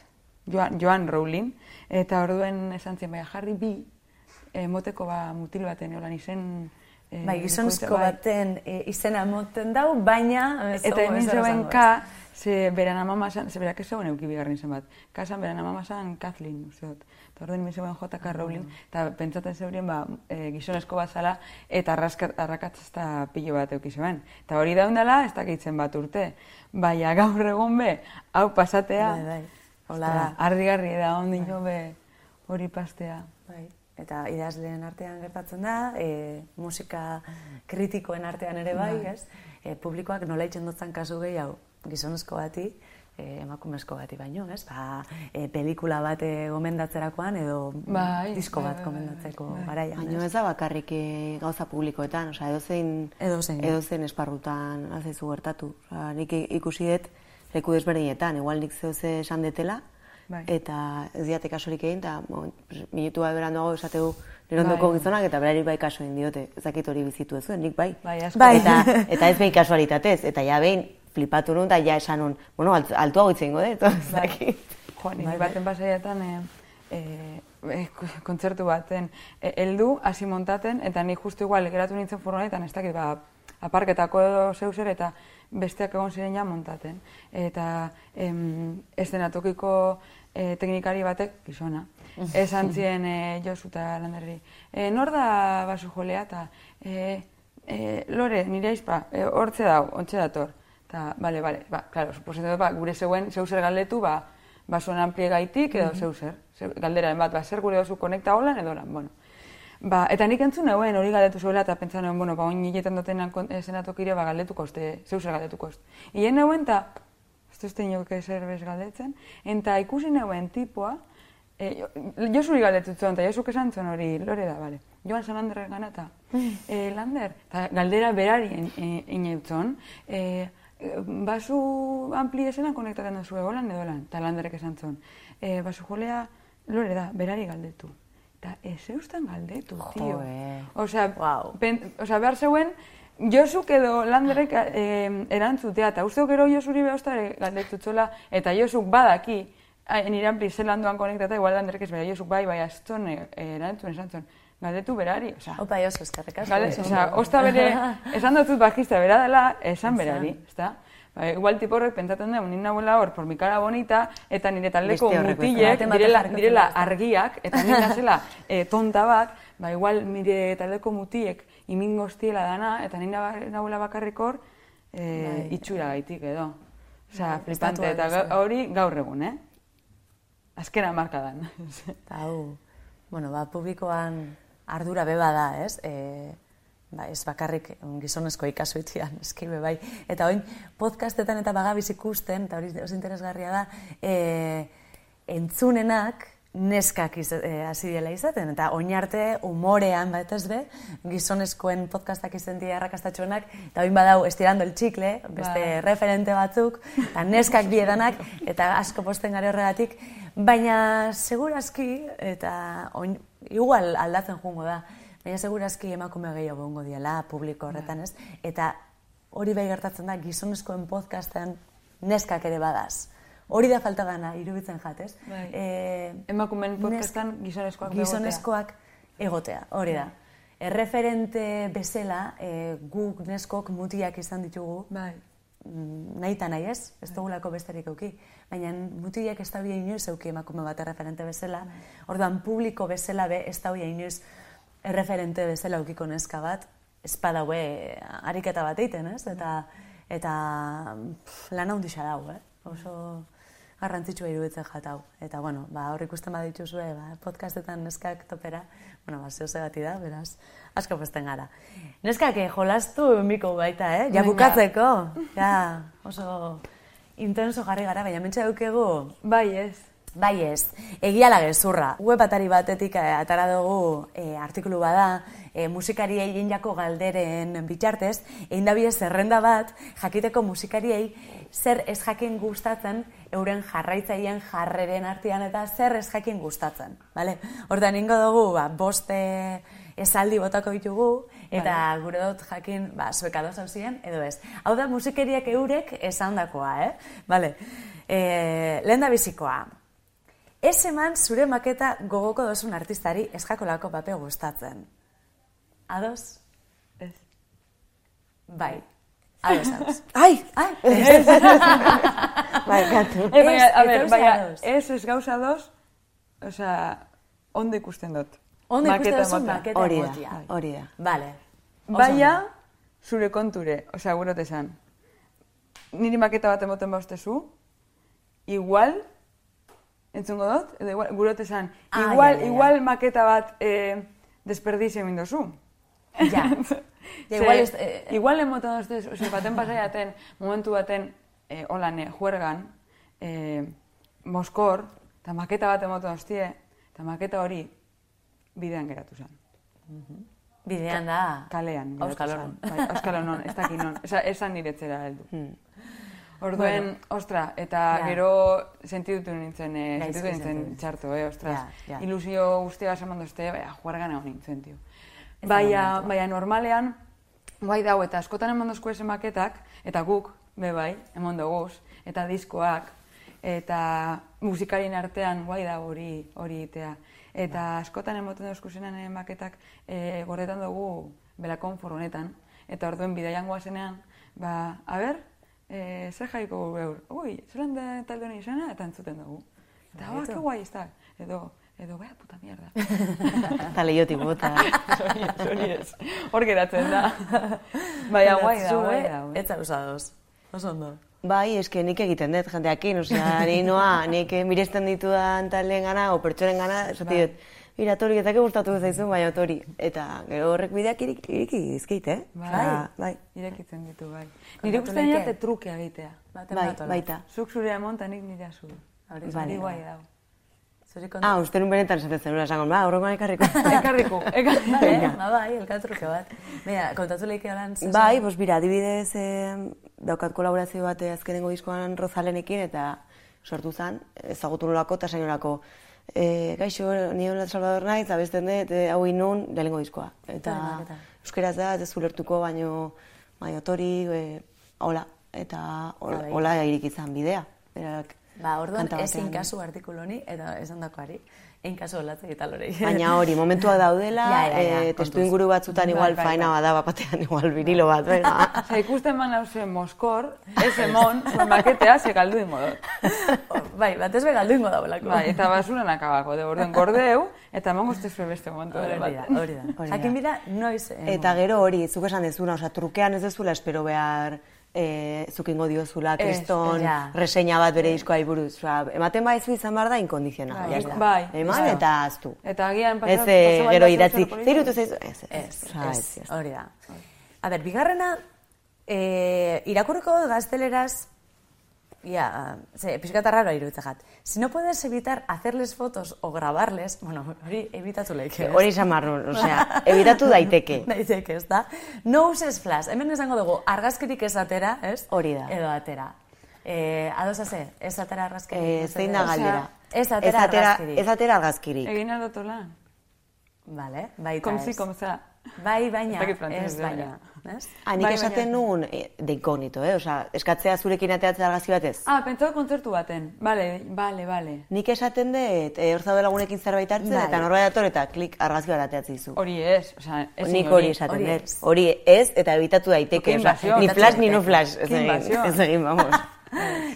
Speaker 2: Joan, Joan Rowling, eta orduen esan zen, baina jarri bi, eh, moteko ba, mutil baten, holan izen... eh,
Speaker 1: Bai, gizonezko
Speaker 2: bai.
Speaker 1: baten e, izena moten dau, baina... ez
Speaker 2: Eta hemen zegoen
Speaker 1: esango, ez.
Speaker 2: K, ze beran amama zan, ze berak ez zegoen euki bigarren izen bat. Kasan beran amama zan Kathleen, uste dut. Eta orduan hemen zegoen J.K. Rowling, eta pentsatzen zeurien ba, e, gizonezko bat zala, eta arrakatzazta pilo bat euki zeuen. Eta hori daundala, ez dakitzen bat urte. Baina gaur egun be, hau pasatea,
Speaker 1: Bai, bai. Hola
Speaker 2: ostra,
Speaker 1: da.
Speaker 2: ondin be, hori pastea.
Speaker 1: Bai. Eta idazleen artean gertatzen da, e, musika kritikoen artean ere bai, ez? E, publikoak nola itxendotzen kasu gehiago gizonezko bati, e, emakumezko bati baino, ez? Ba, e, pelikula bat e, gomendatzerakoan edo
Speaker 2: Bai,
Speaker 1: disko
Speaker 2: bai,
Speaker 1: bat
Speaker 2: bai,
Speaker 1: gomendatzeko
Speaker 2: bai.
Speaker 1: garaian,
Speaker 3: Baina ez da bakarrik eh, gauza publikoetan, osea, edozein,
Speaker 1: Edozein.
Speaker 3: edozein esparrutan azaizu gertatu. Osea, nik ikusi dut leku desberdinetan, igual nik zehose esan detela,
Speaker 2: Bai.
Speaker 3: eta ez diate kasurik egin, eta minutu bat beranduago esategu nire ondoko
Speaker 2: Bai.
Speaker 3: gizonak, eta berari bai kasu egin diote, ez dakit hori bizitu ez zuen, nik bai.
Speaker 2: Bai, asko.
Speaker 1: Bai.
Speaker 3: Eta, eta ez behin kasualitatez, eta ja behin flipatu nun, eta ja esan nun, bueno, alt, altuago hitz egingo dut, ez dakit.
Speaker 2: Jo, nire baten pasaiatan e, e, kontzertu baten heldu hasi montaten, eta ni justu igual geratu nintzen furgonetan, ez dakit, ba, aparketako edo zeuser, eta besteak egon ziren ja montaten. Eta em, eszenatokiko e, teknikari batek, gizona, esan zien e, Josu eta Landerri, e, nor da basu jolea, eta e, e, lore, nire aizpa, e, hortze dau, ontxe dator. Eta, bale, bale, ba, klaro, suposatzen dut, ba, gure zeuen, zeuser galdetu, ba, basoan ampliegaitik edo zeuser. Zeu, galderaren bat, ba, zer gure dozu konekta holan edo lan, bueno. Ba, eta nik entzun nauen hori galdetu zuela eta pentsa nauen, bueno, ba, oin hiletan dutenan senatokire, ba, galdetuko uste, zeuser galdetuko uste. Hien nauen, eta, ez duzte inok ezer bez galdetzen, eta ikusi nauen tipoa, e, jo, Josuri galdetu zuen, eta Josuk esan zuen hori, lore da, bale. Joan San Landerren gana eta, e, Lander, eta galdera berari inautzen, e, basu ampli esena konektatzen duzu egolan edo lan, eta Landerrek esan zuen. E, basu jolea, lore da, berari galdetu. Eta ez eustan galdetu, tio.
Speaker 3: Joe.
Speaker 2: Osea,
Speaker 1: Wow.
Speaker 2: osea, behar zeuen, Josuk edo Landerrek eh, erantzutea, eta uste gero Josuri behostare galdetutzola, eta Josuk badaki, nire ampli zelan doan konektata, igual Landerrek ez bera, Josuk bai, bai, aston erantzun esan zuen. Galdetu berari, osea.
Speaker 1: Opa, oso eskerrik asko.
Speaker 2: Gale, osea, osta bere, esan dutut bajista bera dela, esan berari, ezta? Ba, igual tiporrek pentsatzen du, nina nagoela hor, por mi cara bonita, eta nire taldeko
Speaker 3: horrek
Speaker 2: mutilek direla, direla argiak, eta nina zela eh, tonta bat, ba, igual nire taldeko mutilek imingo hostiela dana, eta nina ba- nagoela bakarrik hor, eh, itxura gaitik edo. Osea,
Speaker 1: Bai,
Speaker 2: flipante, eta hori gaur egun, eh? Azkena markadan.
Speaker 1: Eta hau, bueno, ba, publikoan ardura beba da, ez? E, ba, ez bakarrik gizonezko ikasuitian, eski be bai. Eta oin, podcastetan eta bagabiz ikusten, eta hori oso interesgarria da, e, entzunenak neskak e, hasi dela izaten, eta oin arte umorean, bat ez be, gizonezkoen podcastak izen dira arrakastatxoenak, eta oin badau estirando el txikle, beste
Speaker 2: Bai.
Speaker 1: referente batzuk, eta neskak biedanak, eta asko posten gare horregatik, baina segurazki, eta oin, igual aldatzen joango da, baina segurazki emakume gehiago egongo diela publiko horretan ez, eta hori bai gertatzen da gizonezkoen podcastean neskak ere badaz. Hori da falta dana, iruditzen jatez.
Speaker 2: Bai.
Speaker 1: Eh,
Speaker 2: Emakumeen
Speaker 1: nesk-
Speaker 2: podcastan gizonezkoak.
Speaker 1: Gizonezkoak egotea, hori da. Erreferente bezala, e, guk neskok mutiak izan ditugu,
Speaker 2: Bai.
Speaker 1: Nahi eta nahi ez, ez dugulako besterik euki. Baina mutilak ez da bia inoiz euki emakume bat erreferente bezala. Orduan publiko bezala be ez da bia inoiz erreferente bezala eukiko neska bat, ez badaue ariketa bat egiten, ez? Eta, eta pff, lan handi dago, eh? Oso garrantzitsua iruditzen jatau. Eta, bueno, ba, hor ikusten badituzue, ba, podcastetan neskak topera, bueno, ba, zehose gati da, beraz, asko posten gara. Neskak, jolastu miko baita, eh? Ja bukatzeko, ja, oso intenso jarri gara, baina mentxe daukegu,
Speaker 2: Bai, ez.
Speaker 1: Bai ez, egia la gezurra. Web atari batetik eh, atara dugu eh, artikulu bada, eh, musikariei egin jako galderen bitartez, egin da bide zerrenda bat, jakiteko musikariei zer ez jakin gustatzen euren jarraitzaileen jarreren artean eta zer ez jakin gustatzen. Vale? Hortan ingo dugu, ba, boste esaldi botako ditugu, eta gure dut jakin, ba, zuek ados hau ziren, edo ez. Hau da musikeriak eurek esandakoa, eh? Vale. E, lehen da bizikoa. Ez eman zure maketa gogoko dozun artistari ez jakolako pape gustatzen. Ados?
Speaker 2: Ez.
Speaker 1: Bai. Ados, ados.
Speaker 3: Ai!
Speaker 1: Ai,
Speaker 3: Bai, gatu.
Speaker 2: Eh,
Speaker 1: Ez,
Speaker 2: a ber, baina,
Speaker 1: ados.
Speaker 2: ez ez gauza dos, osea, ondo ikusten dut.
Speaker 1: Ondo ikusten duzu
Speaker 2: emotea.
Speaker 1: maketa
Speaker 3: Hori da, hori da.
Speaker 1: Vale.
Speaker 2: Baina, zure konture, osea, gurot esan. Niri maketa bat emoten baustezu, igual, entzungo dut, edo igual, gurot esan,
Speaker 1: Ah,
Speaker 2: igual,
Speaker 1: ja, ja, ja.
Speaker 2: igual maketa bat eh, desperdizio egin dozu.
Speaker 1: Ja. Ja, igual ez- eh,
Speaker 2: igual emoten doztez, ose, baten pasaiaten, momentu baten, eh, holan, juergan, eh, moskor, eta maketa bat emoten doztie, eta maketa hori bidean geratu zen.
Speaker 1: Bidean da.
Speaker 2: Kalean. zen.
Speaker 1: Herrian.
Speaker 2: Bai, Euskal non, ez dakit non. Esa, esan niretzera heldu. Orduen, ostra, eta
Speaker 1: Ja.
Speaker 2: gero sentidutu nintzen, eh, sentitu nintzen txarto, eh, ostras.
Speaker 1: Ja, ja.
Speaker 2: Ilusio guztia esan dozte, baina juargan egon nintzen, tio. Baina, baina normalean, guai dau, eta askotan eman dozko maketak, eta guk, be bai, emon doguz, eta diskoak, eta musikarien artean guai da hori hori itea. Eta askotan emoten dozku zenan maketak eh, gordetan dugu bela konfor honetan, eta orduen bidaian goazenean, ba, a ber, eh, zer jaiko beur, ui, zelan da talde honi izena, eta entzuten dugu. Eta, ba, que guai, ez da, edo, edo, bea puta mierda.
Speaker 3: Eta lehiotik bota.
Speaker 2: Hori ez. Hor geratzen da. Baina guai da, guai
Speaker 1: eh,
Speaker 2: da.
Speaker 1: Ez zauz ados. Oso ondo.
Speaker 3: Bai, eske nik egiten dut jendeakin, osea, ni noa, nik eh, miresten ditudan taldeen gana, o pertsonen gana, esati
Speaker 2: Bai.
Speaker 3: dut, Mira, tori, eta gustatu zaizun, baina tori. Eta gero horrek bideak irik, iriki dizkit, eh?
Speaker 2: Bai.
Speaker 3: Bai.
Speaker 2: Irekitzen ditu, bai.
Speaker 1: Kontatu
Speaker 2: Nire gustatzen jate trukea egitea.
Speaker 1: Baten
Speaker 3: Bai,
Speaker 1: bat, hola.
Speaker 3: baita.
Speaker 2: Zuk zurea emon, eta nik nire zu.
Speaker 1: Hori
Speaker 3: Vale.
Speaker 2: Guai
Speaker 1: kontu.
Speaker 3: Ah, uste nun benetan esaten zenura esango, ba, horrengoan ekarriko.
Speaker 2: Ekarriko, ekarriko.
Speaker 1: Vale, ba, bai, elkatruke bat. Baina, kontatu leike holan zer-
Speaker 3: Bai, pues mira, adibidez eh, daukat kolaborazio bat eh, azkenengo diskoan Rozalenekin eta sortu zen, ezagutu nolako eta sainolako. E, gaixo, ni hola Salvador naiz, abesten dut, e, hau inun, lehenengo diskoa. Eta euskeraz da, ez ulertuko, baino, baino tori, e, hola, eta
Speaker 1: Bai.
Speaker 3: hola, hola irik izan bidea. berak
Speaker 1: Ba, orduan ezin kasu artikulu honi, eta esan dakoari, egin kasu olatze eta lorei.
Speaker 3: Baina hori, momentuak daudela,
Speaker 1: Ja, ja, ja,
Speaker 3: eh,
Speaker 1: kontuz.
Speaker 3: testu inguru batzutan
Speaker 2: Bai,
Speaker 3: igual
Speaker 2: bai, bai.
Speaker 3: bada bapatean igual vinilo bat, venga.
Speaker 2: Osa, ikusten man hause Moskor, ez emon, maketea, ze galdu ingo dut.
Speaker 1: bai, batez be galdu ingo dagoelako.
Speaker 2: Bai, eta basuran akabako, de orden gordeu, eta emango uste zuen beste momentu
Speaker 1: Hori da,
Speaker 2: bat.
Speaker 1: hori da.
Speaker 3: Hori da.
Speaker 1: Jakin bida, noiz... eh,
Speaker 3: Eta gero hori, zuk esan dezuna, osea, trukean ez dezula espero behar e, zukingo diozula, kriston,
Speaker 1: ja.
Speaker 3: reseña bat bere diskoai buruz. Osea, ematen baizu izan behar da inkondizional.
Speaker 2: Bai,
Speaker 3: está.
Speaker 2: bai.
Speaker 3: Eman
Speaker 2: Bai.
Speaker 3: eta aztu.
Speaker 2: Eta agian
Speaker 3: Ez,
Speaker 2: pasatu,
Speaker 3: eh, gero idatzi,
Speaker 2: zer
Speaker 3: zer irutu zaizu? Ez, ez,
Speaker 1: Ez, ez,
Speaker 3: ez, ez.
Speaker 1: hori da. A ber, bigarrena, eh, irakurriko gazteleraz, ya, ze, pixkata raro iruditzen jat. Si no puedes evitar hacerles fotos o grabarles, bueno, hori evitatu leike.
Speaker 3: Hori izan marrun, osea, evitatu daiteke.
Speaker 1: Daiteke, ez da? No uses flash. Hemen esango dugu, argazkirik ez atera, ez?
Speaker 3: Hori da.
Speaker 1: Edo atera. Eh, adosa ze, ez atera argazkirik.
Speaker 3: Eh,
Speaker 1: ez
Speaker 3: zein da galdera?
Speaker 1: Ez atera argazkirik.
Speaker 3: Ez atera argazkirik.
Speaker 2: Egin aldoto lan.
Speaker 1: Vale, baita
Speaker 2: Komzi,
Speaker 1: ez.
Speaker 2: komza.
Speaker 1: Bai, baina,
Speaker 2: Ez
Speaker 1: ez baina. Ez?
Speaker 3: Ah, nik
Speaker 2: Bai,
Speaker 3: esaten nuen eh, de inkognito, eh? Osea, eskatzea zurekin ateatzea argazki batez.
Speaker 2: Ah, pentsatu kontzertu baten. Bale, bale, bale.
Speaker 3: Nik esaten dut, e, hor zaude lagunekin zerbait hartzen,
Speaker 1: Bai.
Speaker 3: eta norbait dator eta klik argazki bat ateatzen dizu.
Speaker 2: Hori ez, osea, ez
Speaker 3: Nik hori esaten
Speaker 1: hori
Speaker 3: dut. Hori ez, eta ebitatu daiteke.
Speaker 2: Invasio.
Speaker 3: ni flash, ni no flash. Ez egin, ez egin, vamos.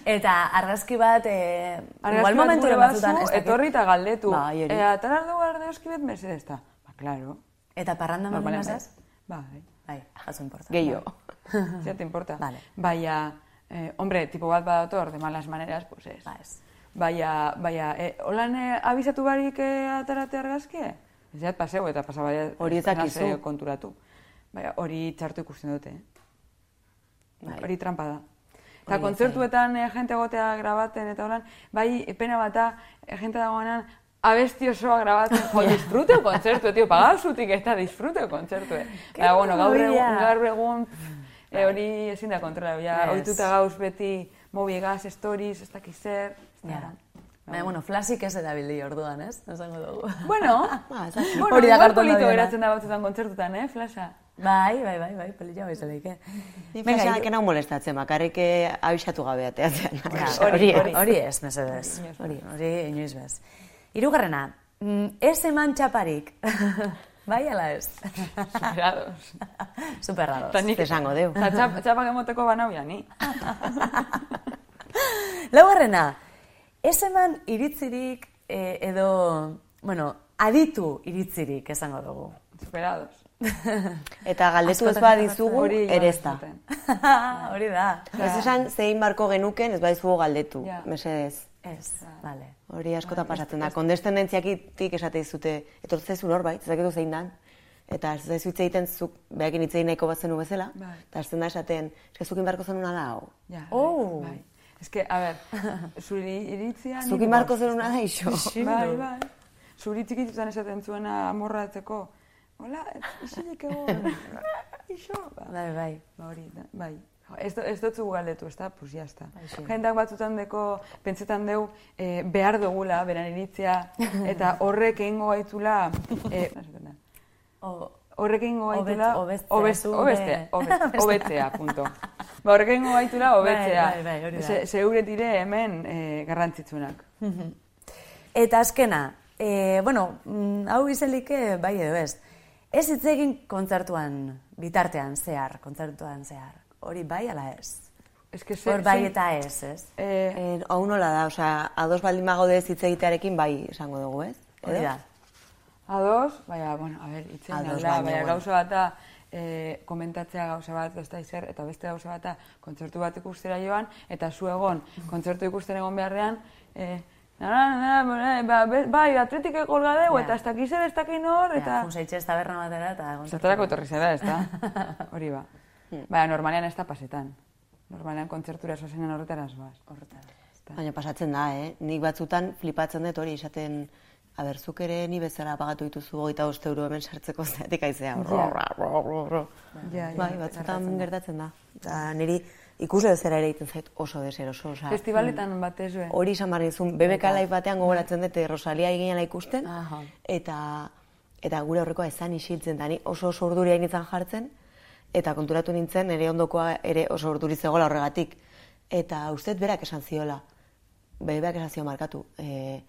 Speaker 1: Eta argazki bat, eh,
Speaker 2: Argazki
Speaker 1: igual momentu batzutan,
Speaker 2: etorri eta galdetu.
Speaker 3: Bai, hori.
Speaker 2: E, atarar dugu ardeoski bet mesedez, eta, ba, klaro.
Speaker 1: Eta parranda mamina
Speaker 2: Normalen
Speaker 1: zaz?
Speaker 2: Bai.
Speaker 1: Bai, jaso importa.
Speaker 3: Gehiago.
Speaker 2: Ya te importa.
Speaker 1: Vale.
Speaker 2: Baina, eh, hombre, tipo bat badator, de malas maneras, pues ez.
Speaker 1: Ba, ez.
Speaker 2: Baina, baina, eh, holan eh, abizatu barik eh, atarate argazkie? Ez jat paseu eta pasa baina
Speaker 3: Hori ez
Speaker 2: nase konturatu. Baina, hori txartu ikusten dute.
Speaker 3: Bai.
Speaker 2: Hori trampa da. Eta kontzertuetan eh, jente gotea grabaten eta holan, bai, pena bata, eh, jente dagoenan, abesti osoa grabatzen, jo, disfruteo kontzertu, tio, pagauzutik eta disfruteo kontzertu. Baina, bueno, gaur egun, gaur egun, eh, hori ezin da kontrola, ja,
Speaker 1: Ez.
Speaker 2: ohituta gauz beti, mobigaz, stories, ez dakiz zer, ez da.
Speaker 1: Ja. Baina, bueno, flasik ez erabili orduan, ez? Esango dugu.
Speaker 2: Bueno,
Speaker 3: dakit.
Speaker 2: bueno,
Speaker 1: Hori da
Speaker 2: polito
Speaker 1: dabiena.
Speaker 2: geratzen da batzutan kontzertutan, eh, flasha.
Speaker 1: Bai, bai, bai, bai, pelilla bai zeleike.
Speaker 3: Ni
Speaker 1: Venga,
Speaker 3: flasha
Speaker 1: hiru-
Speaker 3: nau molestatzen, bakarrik eh, abisatu gabe ateatzen. Hori
Speaker 1: ez, mesedez. Hori, hori inoiz bez. Hirugarrena, mm, ez eman txaparik. bai, ala ez?
Speaker 2: Superados.
Speaker 1: Superrados.
Speaker 2: Eta nik,
Speaker 3: esango deu.
Speaker 2: eta txap, txapak emoteko banauia, ni.
Speaker 1: Laugarrena, ez eman iritzirik eh, edo, bueno, aditu iritzirik esango dugu.
Speaker 2: Superados.
Speaker 3: Eta galdetu ez badizugu, ere ez da.
Speaker 1: hori da.
Speaker 3: Ez esan zein marko genuken, ez badizugu galdetu,
Speaker 2: Ja.
Speaker 3: mesedez.
Speaker 1: Ez, vale.
Speaker 3: Hori askotan pasatzen da. Kondestendentziakitik esate dizute, etortzaizu norbait, ez dakitu zein dan, eta ez zaizu hitz egiten zuk behakin hitz egin nahiko bat zenu bezala,
Speaker 2: Bai.
Speaker 3: eta hasten da esaten, eske zukin barko zenuna da, hau.
Speaker 2: Ja,
Speaker 1: Oh.
Speaker 2: bai. Ez que, a ber, zuri iritzia...
Speaker 3: Zukin barko zenuna da, iso.
Speaker 2: Bai, bai. Zuri txikitutan esaten zuena amorratzeko. Hola, isilik egon. Ixo. Ba,
Speaker 1: Bai, bai.
Speaker 2: ba hori, bai. Ez, ez dut zugu galdetu, ez da? Pues ya está. Jendak batzutan deko, pentsetan deu, eh, behar dugula, beran iritzia, eta horrek egingo gaitula, eh, da.
Speaker 1: O,
Speaker 2: Horrek egingo gaitula...
Speaker 1: Hobet- hobetzea,
Speaker 2: hobetzea, punto. Ba, horrek egingo gaitula hobetzea.
Speaker 1: Bai, bai, bai,
Speaker 2: Zeure dire hemen eh, garrantzitsunak.
Speaker 1: Eta azkena, e, bueno, mm, hau izelike bai edo ez. Ez hitz egin kontzertuan bitartean zehar, kontzertuan zehar. Hori bai ala ez?
Speaker 2: Ez que
Speaker 1: Hor bai eta ez, ez?
Speaker 2: Eh,
Speaker 3: Eh, hau nola da, osea, ados baldin bagaude ez hitz egitearekin bai esango dugu, ez?
Speaker 1: Hori da.
Speaker 2: ados, baina, bueno, a ber, itzen
Speaker 3: Ados,
Speaker 2: da,
Speaker 3: baina,
Speaker 2: baina
Speaker 3: bueno.
Speaker 2: gauza bata eh, komentatzea gauza bat ez da izer, eta beste gauza bata kontzertu bat ikustera joan, eta zu egon kontzertu ikusten egon beharrean, eh, ba, bai, atletike kolga deu,
Speaker 1: Ja.
Speaker 2: eta ez dakiz ere ez dakin hor, eta...
Speaker 1: Ja, Junsaitxe taberna batera eta...
Speaker 2: Zertarako etorri zera, ez da? Hori ba. Baina, normalean ez da pasetan. Normalean kontzertura sozenan horretara ez baz.
Speaker 1: Horretara.
Speaker 3: Baina pasatzen da, eh? Nik batzutan flipatzen dut hori esaten, a ber, zuk ere ni bezala pagatu dituzu hogeita bost euro hemen sartzeko zeatik aizea.
Speaker 2: Ja, ja.
Speaker 3: Bai, batzutan gertatzen da. Eta niri ikusle bezala ere egiten zait oso deseroso. Osea,
Speaker 2: Festivaletan batez be.
Speaker 3: hori izan behar nizun, BBK live batean gogoratzen dute Rosalia eginela ikusten,
Speaker 1: Aha.
Speaker 3: eta, eta gure horrekoa ezan isiltzen, da ni oso oso urduria nintzen jartzen, eta konturatu nintzen, ere ondokoa ere oso urduri zegoela horregatik. Eta uste dut berak esan ziola, bebeak esazio markatu, e,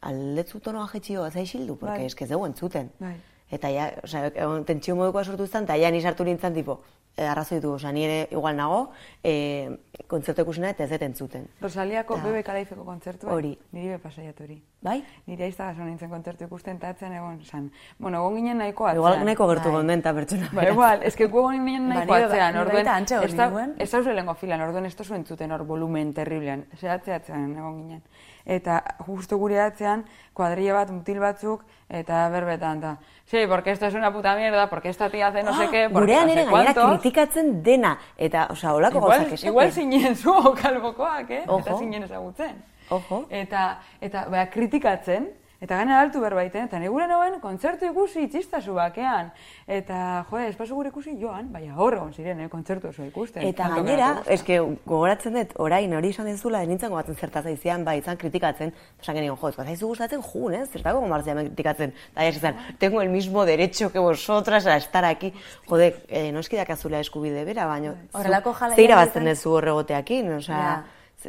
Speaker 3: aldetzu tonoa jetxio xildu, porque
Speaker 2: Bai.
Speaker 3: eske zegoen zuten.
Speaker 2: Bai.
Speaker 3: Eta ja, osea, egon tentsio modukoa sortu zen, eta ja ni sartu nintzen, tipo, arrazoi du, osea, ni ere igual nago, e, kontzertu ikusina eta ez deten zuten.
Speaker 2: Rosaliako
Speaker 3: Ta-
Speaker 2: bebe kalaifeko kontzertua.
Speaker 3: Hori.
Speaker 2: Niri be pasaiat hori.
Speaker 3: Bai?
Speaker 2: Nire aizta gaso nintzen kontzertu ikusten, eta atzen egon, san. Bueno, egon ginen nahiko atzean.
Speaker 3: Igual nahiko gertu
Speaker 1: Bai.
Speaker 3: gonden eta pertsona.
Speaker 2: Ba, igual, ez que gu egon ginen
Speaker 1: Ba,
Speaker 2: nahiko
Speaker 1: nire-
Speaker 2: atzean,
Speaker 1: nire
Speaker 2: orduen, ez da, ez da lengo filan, orduen ez tozu entzuten hor volumen terriblean, zehatze atzean egon ginen. Eta justo gure atzean, kuadrilla bat, mutil batzuk, eta berbetan, eta, sí, porque esto es una puta mierda, porque esta tía hace no sé qué, porque
Speaker 3: Gurean
Speaker 2: no
Speaker 3: ere
Speaker 2: sé
Speaker 3: gainera
Speaker 2: cuántos.
Speaker 3: kritikatzen dena. Eta, osea, holako
Speaker 2: Igual,
Speaker 3: gauzak esaten.
Speaker 2: igual zinen zu kalbokoak, eh? Eta
Speaker 3: Ojo.
Speaker 2: zinen ezagutzen.
Speaker 3: Ojo.
Speaker 2: Eta, eta bera, kritikatzen, eta gana altu berbaiten, eta negure nagoen kontzertu ikusi itxistazu bakean. Eta, jo, espazu gure ikusi joan, baina hor egon ziren, eh, kontzertu oso ikusten.
Speaker 3: Eta gainera, eske gogoratzen dut, orain hori esan dizula, nintzen gogatzen zertaz aizian, bai, izan kritikatzen, esan genion, jo, ez zaizu gustatzen, jun, ez, zertako gomarzia kritikatzen. Eta ja, esan, tengo el mismo derecho que vosotras a estar aquí. Jode, eh, noski dakazula eskubide bera, baina,
Speaker 1: Horrelako jala
Speaker 3: ze irabazten
Speaker 1: jaietan-
Speaker 3: duzu horregoteakin, osea,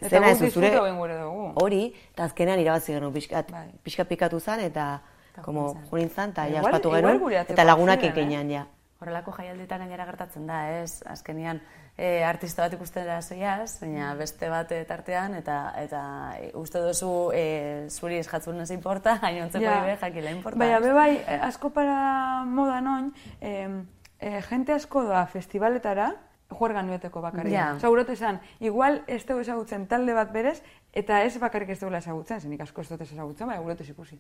Speaker 3: zena ez zure... Hori, eta azkenean irabazi genuen pixkat,
Speaker 2: Bai.
Speaker 3: pixkat pikatu zen, eta, como,
Speaker 1: zen,
Speaker 3: eta ja ospatu genuen, eta lagunak
Speaker 2: ziren, eh?
Speaker 3: ja.
Speaker 1: Horrelako jaialdetan gainera gertatzen da, ez? Azkenian e, artista bat ikusten da zoiaz, baina beste bat eh, tartean, eta eta e, uste duzu e, zuri eskatzun ez importa, gainontzeko
Speaker 2: Ja.
Speaker 1: ibe jakila importa.
Speaker 2: Baina, be bai, eh, asko para moda noin, eh, eh, jente asko doa festivaletara, juergan nueteko bakarrik.
Speaker 1: Ja.
Speaker 2: Osa, urote esan, igual ez dugu ezagutzen talde bat berez, eta ez bakarrik ez dugula ezagutzen, zenik asko ez dut ez ezagutzen, baina gurote ikusi.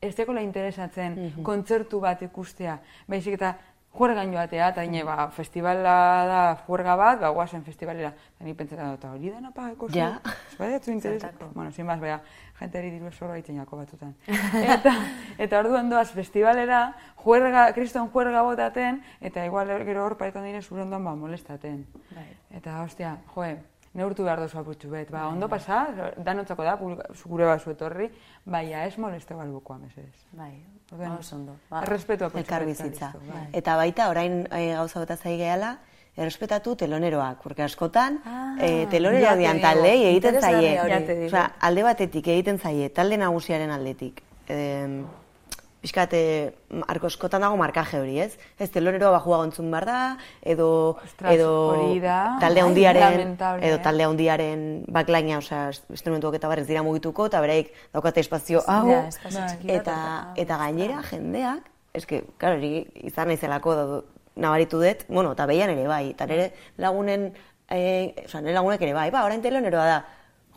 Speaker 2: Ez dekola interesatzen kontzertu bat ikustea, baizik eta juergan joatea, eta ine, ba, festivala da juerga bat, ba, guazen festivalera. Eta ni pentsetan dut, "Eta hori dena pagako zu?
Speaker 3: Ja.
Speaker 2: Ez badiatzu interes...
Speaker 1: Zertako.
Speaker 2: Bueno, sin más, bea, jenteri diru zorra itzen jako batutan. eta, eta orduan doaz festivalera, juerga, kriston juerga botaten, eta igual gero hor paretan dire zure ondoan ba, molestaten.
Speaker 1: Bai.
Speaker 2: Eta, ostia, joe, neurtu behar dozu apurtxu bet. Ba, ondo pasa, danotzako da, gure basu etorri, baina ez moleste balbukoa, mesedez.
Speaker 1: Bai,
Speaker 2: Orduan,
Speaker 1: oso ondo. Ba,
Speaker 3: Elkar bizitza.
Speaker 2: bai.
Speaker 3: Eta baita, orain e, gauza bat azai gehala, errespetatu teloneroak, porque askotan
Speaker 1: Ah,
Speaker 3: eh, telonero dian taldei egiten zaie. Osea, alde batetik egiten zaie, talde nagusiaren aldetik. E, Piskat, e, arko askotan dago markaje hori, ez? Ez teloneroa bajua gontzun behar da, edo,
Speaker 2: Ostras,
Speaker 3: edo
Speaker 2: da.
Speaker 3: talde handiaren, edo
Speaker 2: eh?
Speaker 3: talde handiaren baklaina, osea, instrumentuak eta barrez dira mugituko, eta beraik daukate espazio hau,
Speaker 1: Ja, espazio
Speaker 2: Bai.
Speaker 1: txiki bat,
Speaker 3: eta,
Speaker 1: eta-
Speaker 3: eta gainera jendeak, eske, claro, hori izan naizelako nabaritu dut, bueno, eta behian ere bai, eta nire lagunen, eh, oza, nire lagunek ere bai, ba, orain teloneroa da.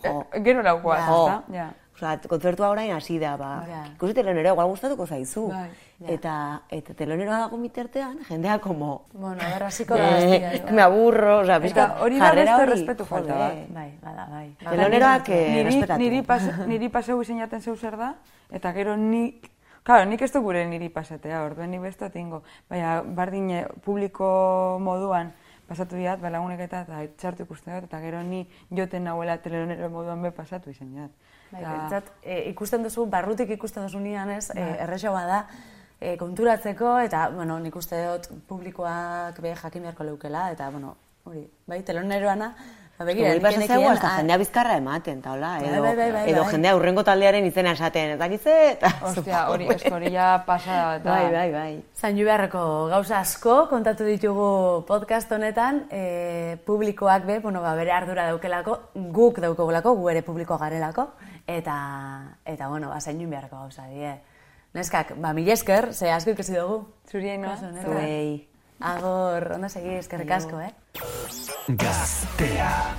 Speaker 3: Jo,
Speaker 2: Eh, Gero laukoa,
Speaker 3: jo.
Speaker 2: Ja.
Speaker 3: Oza, kontzertua orain hasi da, ba,
Speaker 1: Ja.
Speaker 3: ikusi teloneroa, igual gustatuko zaizu.
Speaker 2: Bai,
Speaker 3: Eta, eta teloneroa dago mitartean, jendea como,
Speaker 1: Bueno, a ver, hasiko da gaztia.
Speaker 3: eh, me aburro, oza,
Speaker 2: Eta
Speaker 3: pizkat,
Speaker 2: hori da beste respetu falta bat.
Speaker 1: Bai, bada, bai.
Speaker 3: Teloneroak eh,
Speaker 2: niri,
Speaker 3: respetatu.
Speaker 2: niri, pas, niri paseu izeinaten zeu zer da, eta gero nik, Claro, nik ez du gure niri pasatea, orduen ni besta tingo. Baina, bardin eh, publiko moduan pasatu diat, ba, lagunek eta, eta txartu ikusten dut, eta gero ni joten nahuela telonero moduan be pasatu izan jat.
Speaker 1: Bai,
Speaker 2: Eta-
Speaker 1: e, ikusten duzu, barrutik ikusten duzu nian ez, e, erresagoa da, e, konturatzeko, eta, bueno, nik uste dut publikoak be jakin beharko leukela, eta, bueno, hori, bai, teloneroana, ba, begira,
Speaker 3: Hori
Speaker 1: nik
Speaker 3: pasatzea
Speaker 1: genekien,
Speaker 3: hasta jendea bizkarra ematen, eta hola,
Speaker 1: Bai,
Speaker 3: edo,
Speaker 1: bai, bai, bai,
Speaker 3: edo
Speaker 1: bai.
Speaker 3: jendea urrengo taldearen izena esaten, eta gize, eta...
Speaker 2: Ostia, hori, esko hori ja pasada da.
Speaker 3: Bai, bai, bai.
Speaker 1: Zainu beharreko gauza asko kontatu ditugu podcast honetan, e, publikoak be, bueno, ba, bere ardura daukelako, guk daukagulako, gu ere publikoa garelako, eta, eta bueno, ba, zainu beharreko gauza, die. Neskak, ba, mila esker, ze asko ikasi dugu.
Speaker 2: Zuri no?
Speaker 1: Kasu honetan.
Speaker 3: Zuei.
Speaker 1: Agur, ondo seguís, que recasco, eh?
Speaker 5: Gaztea.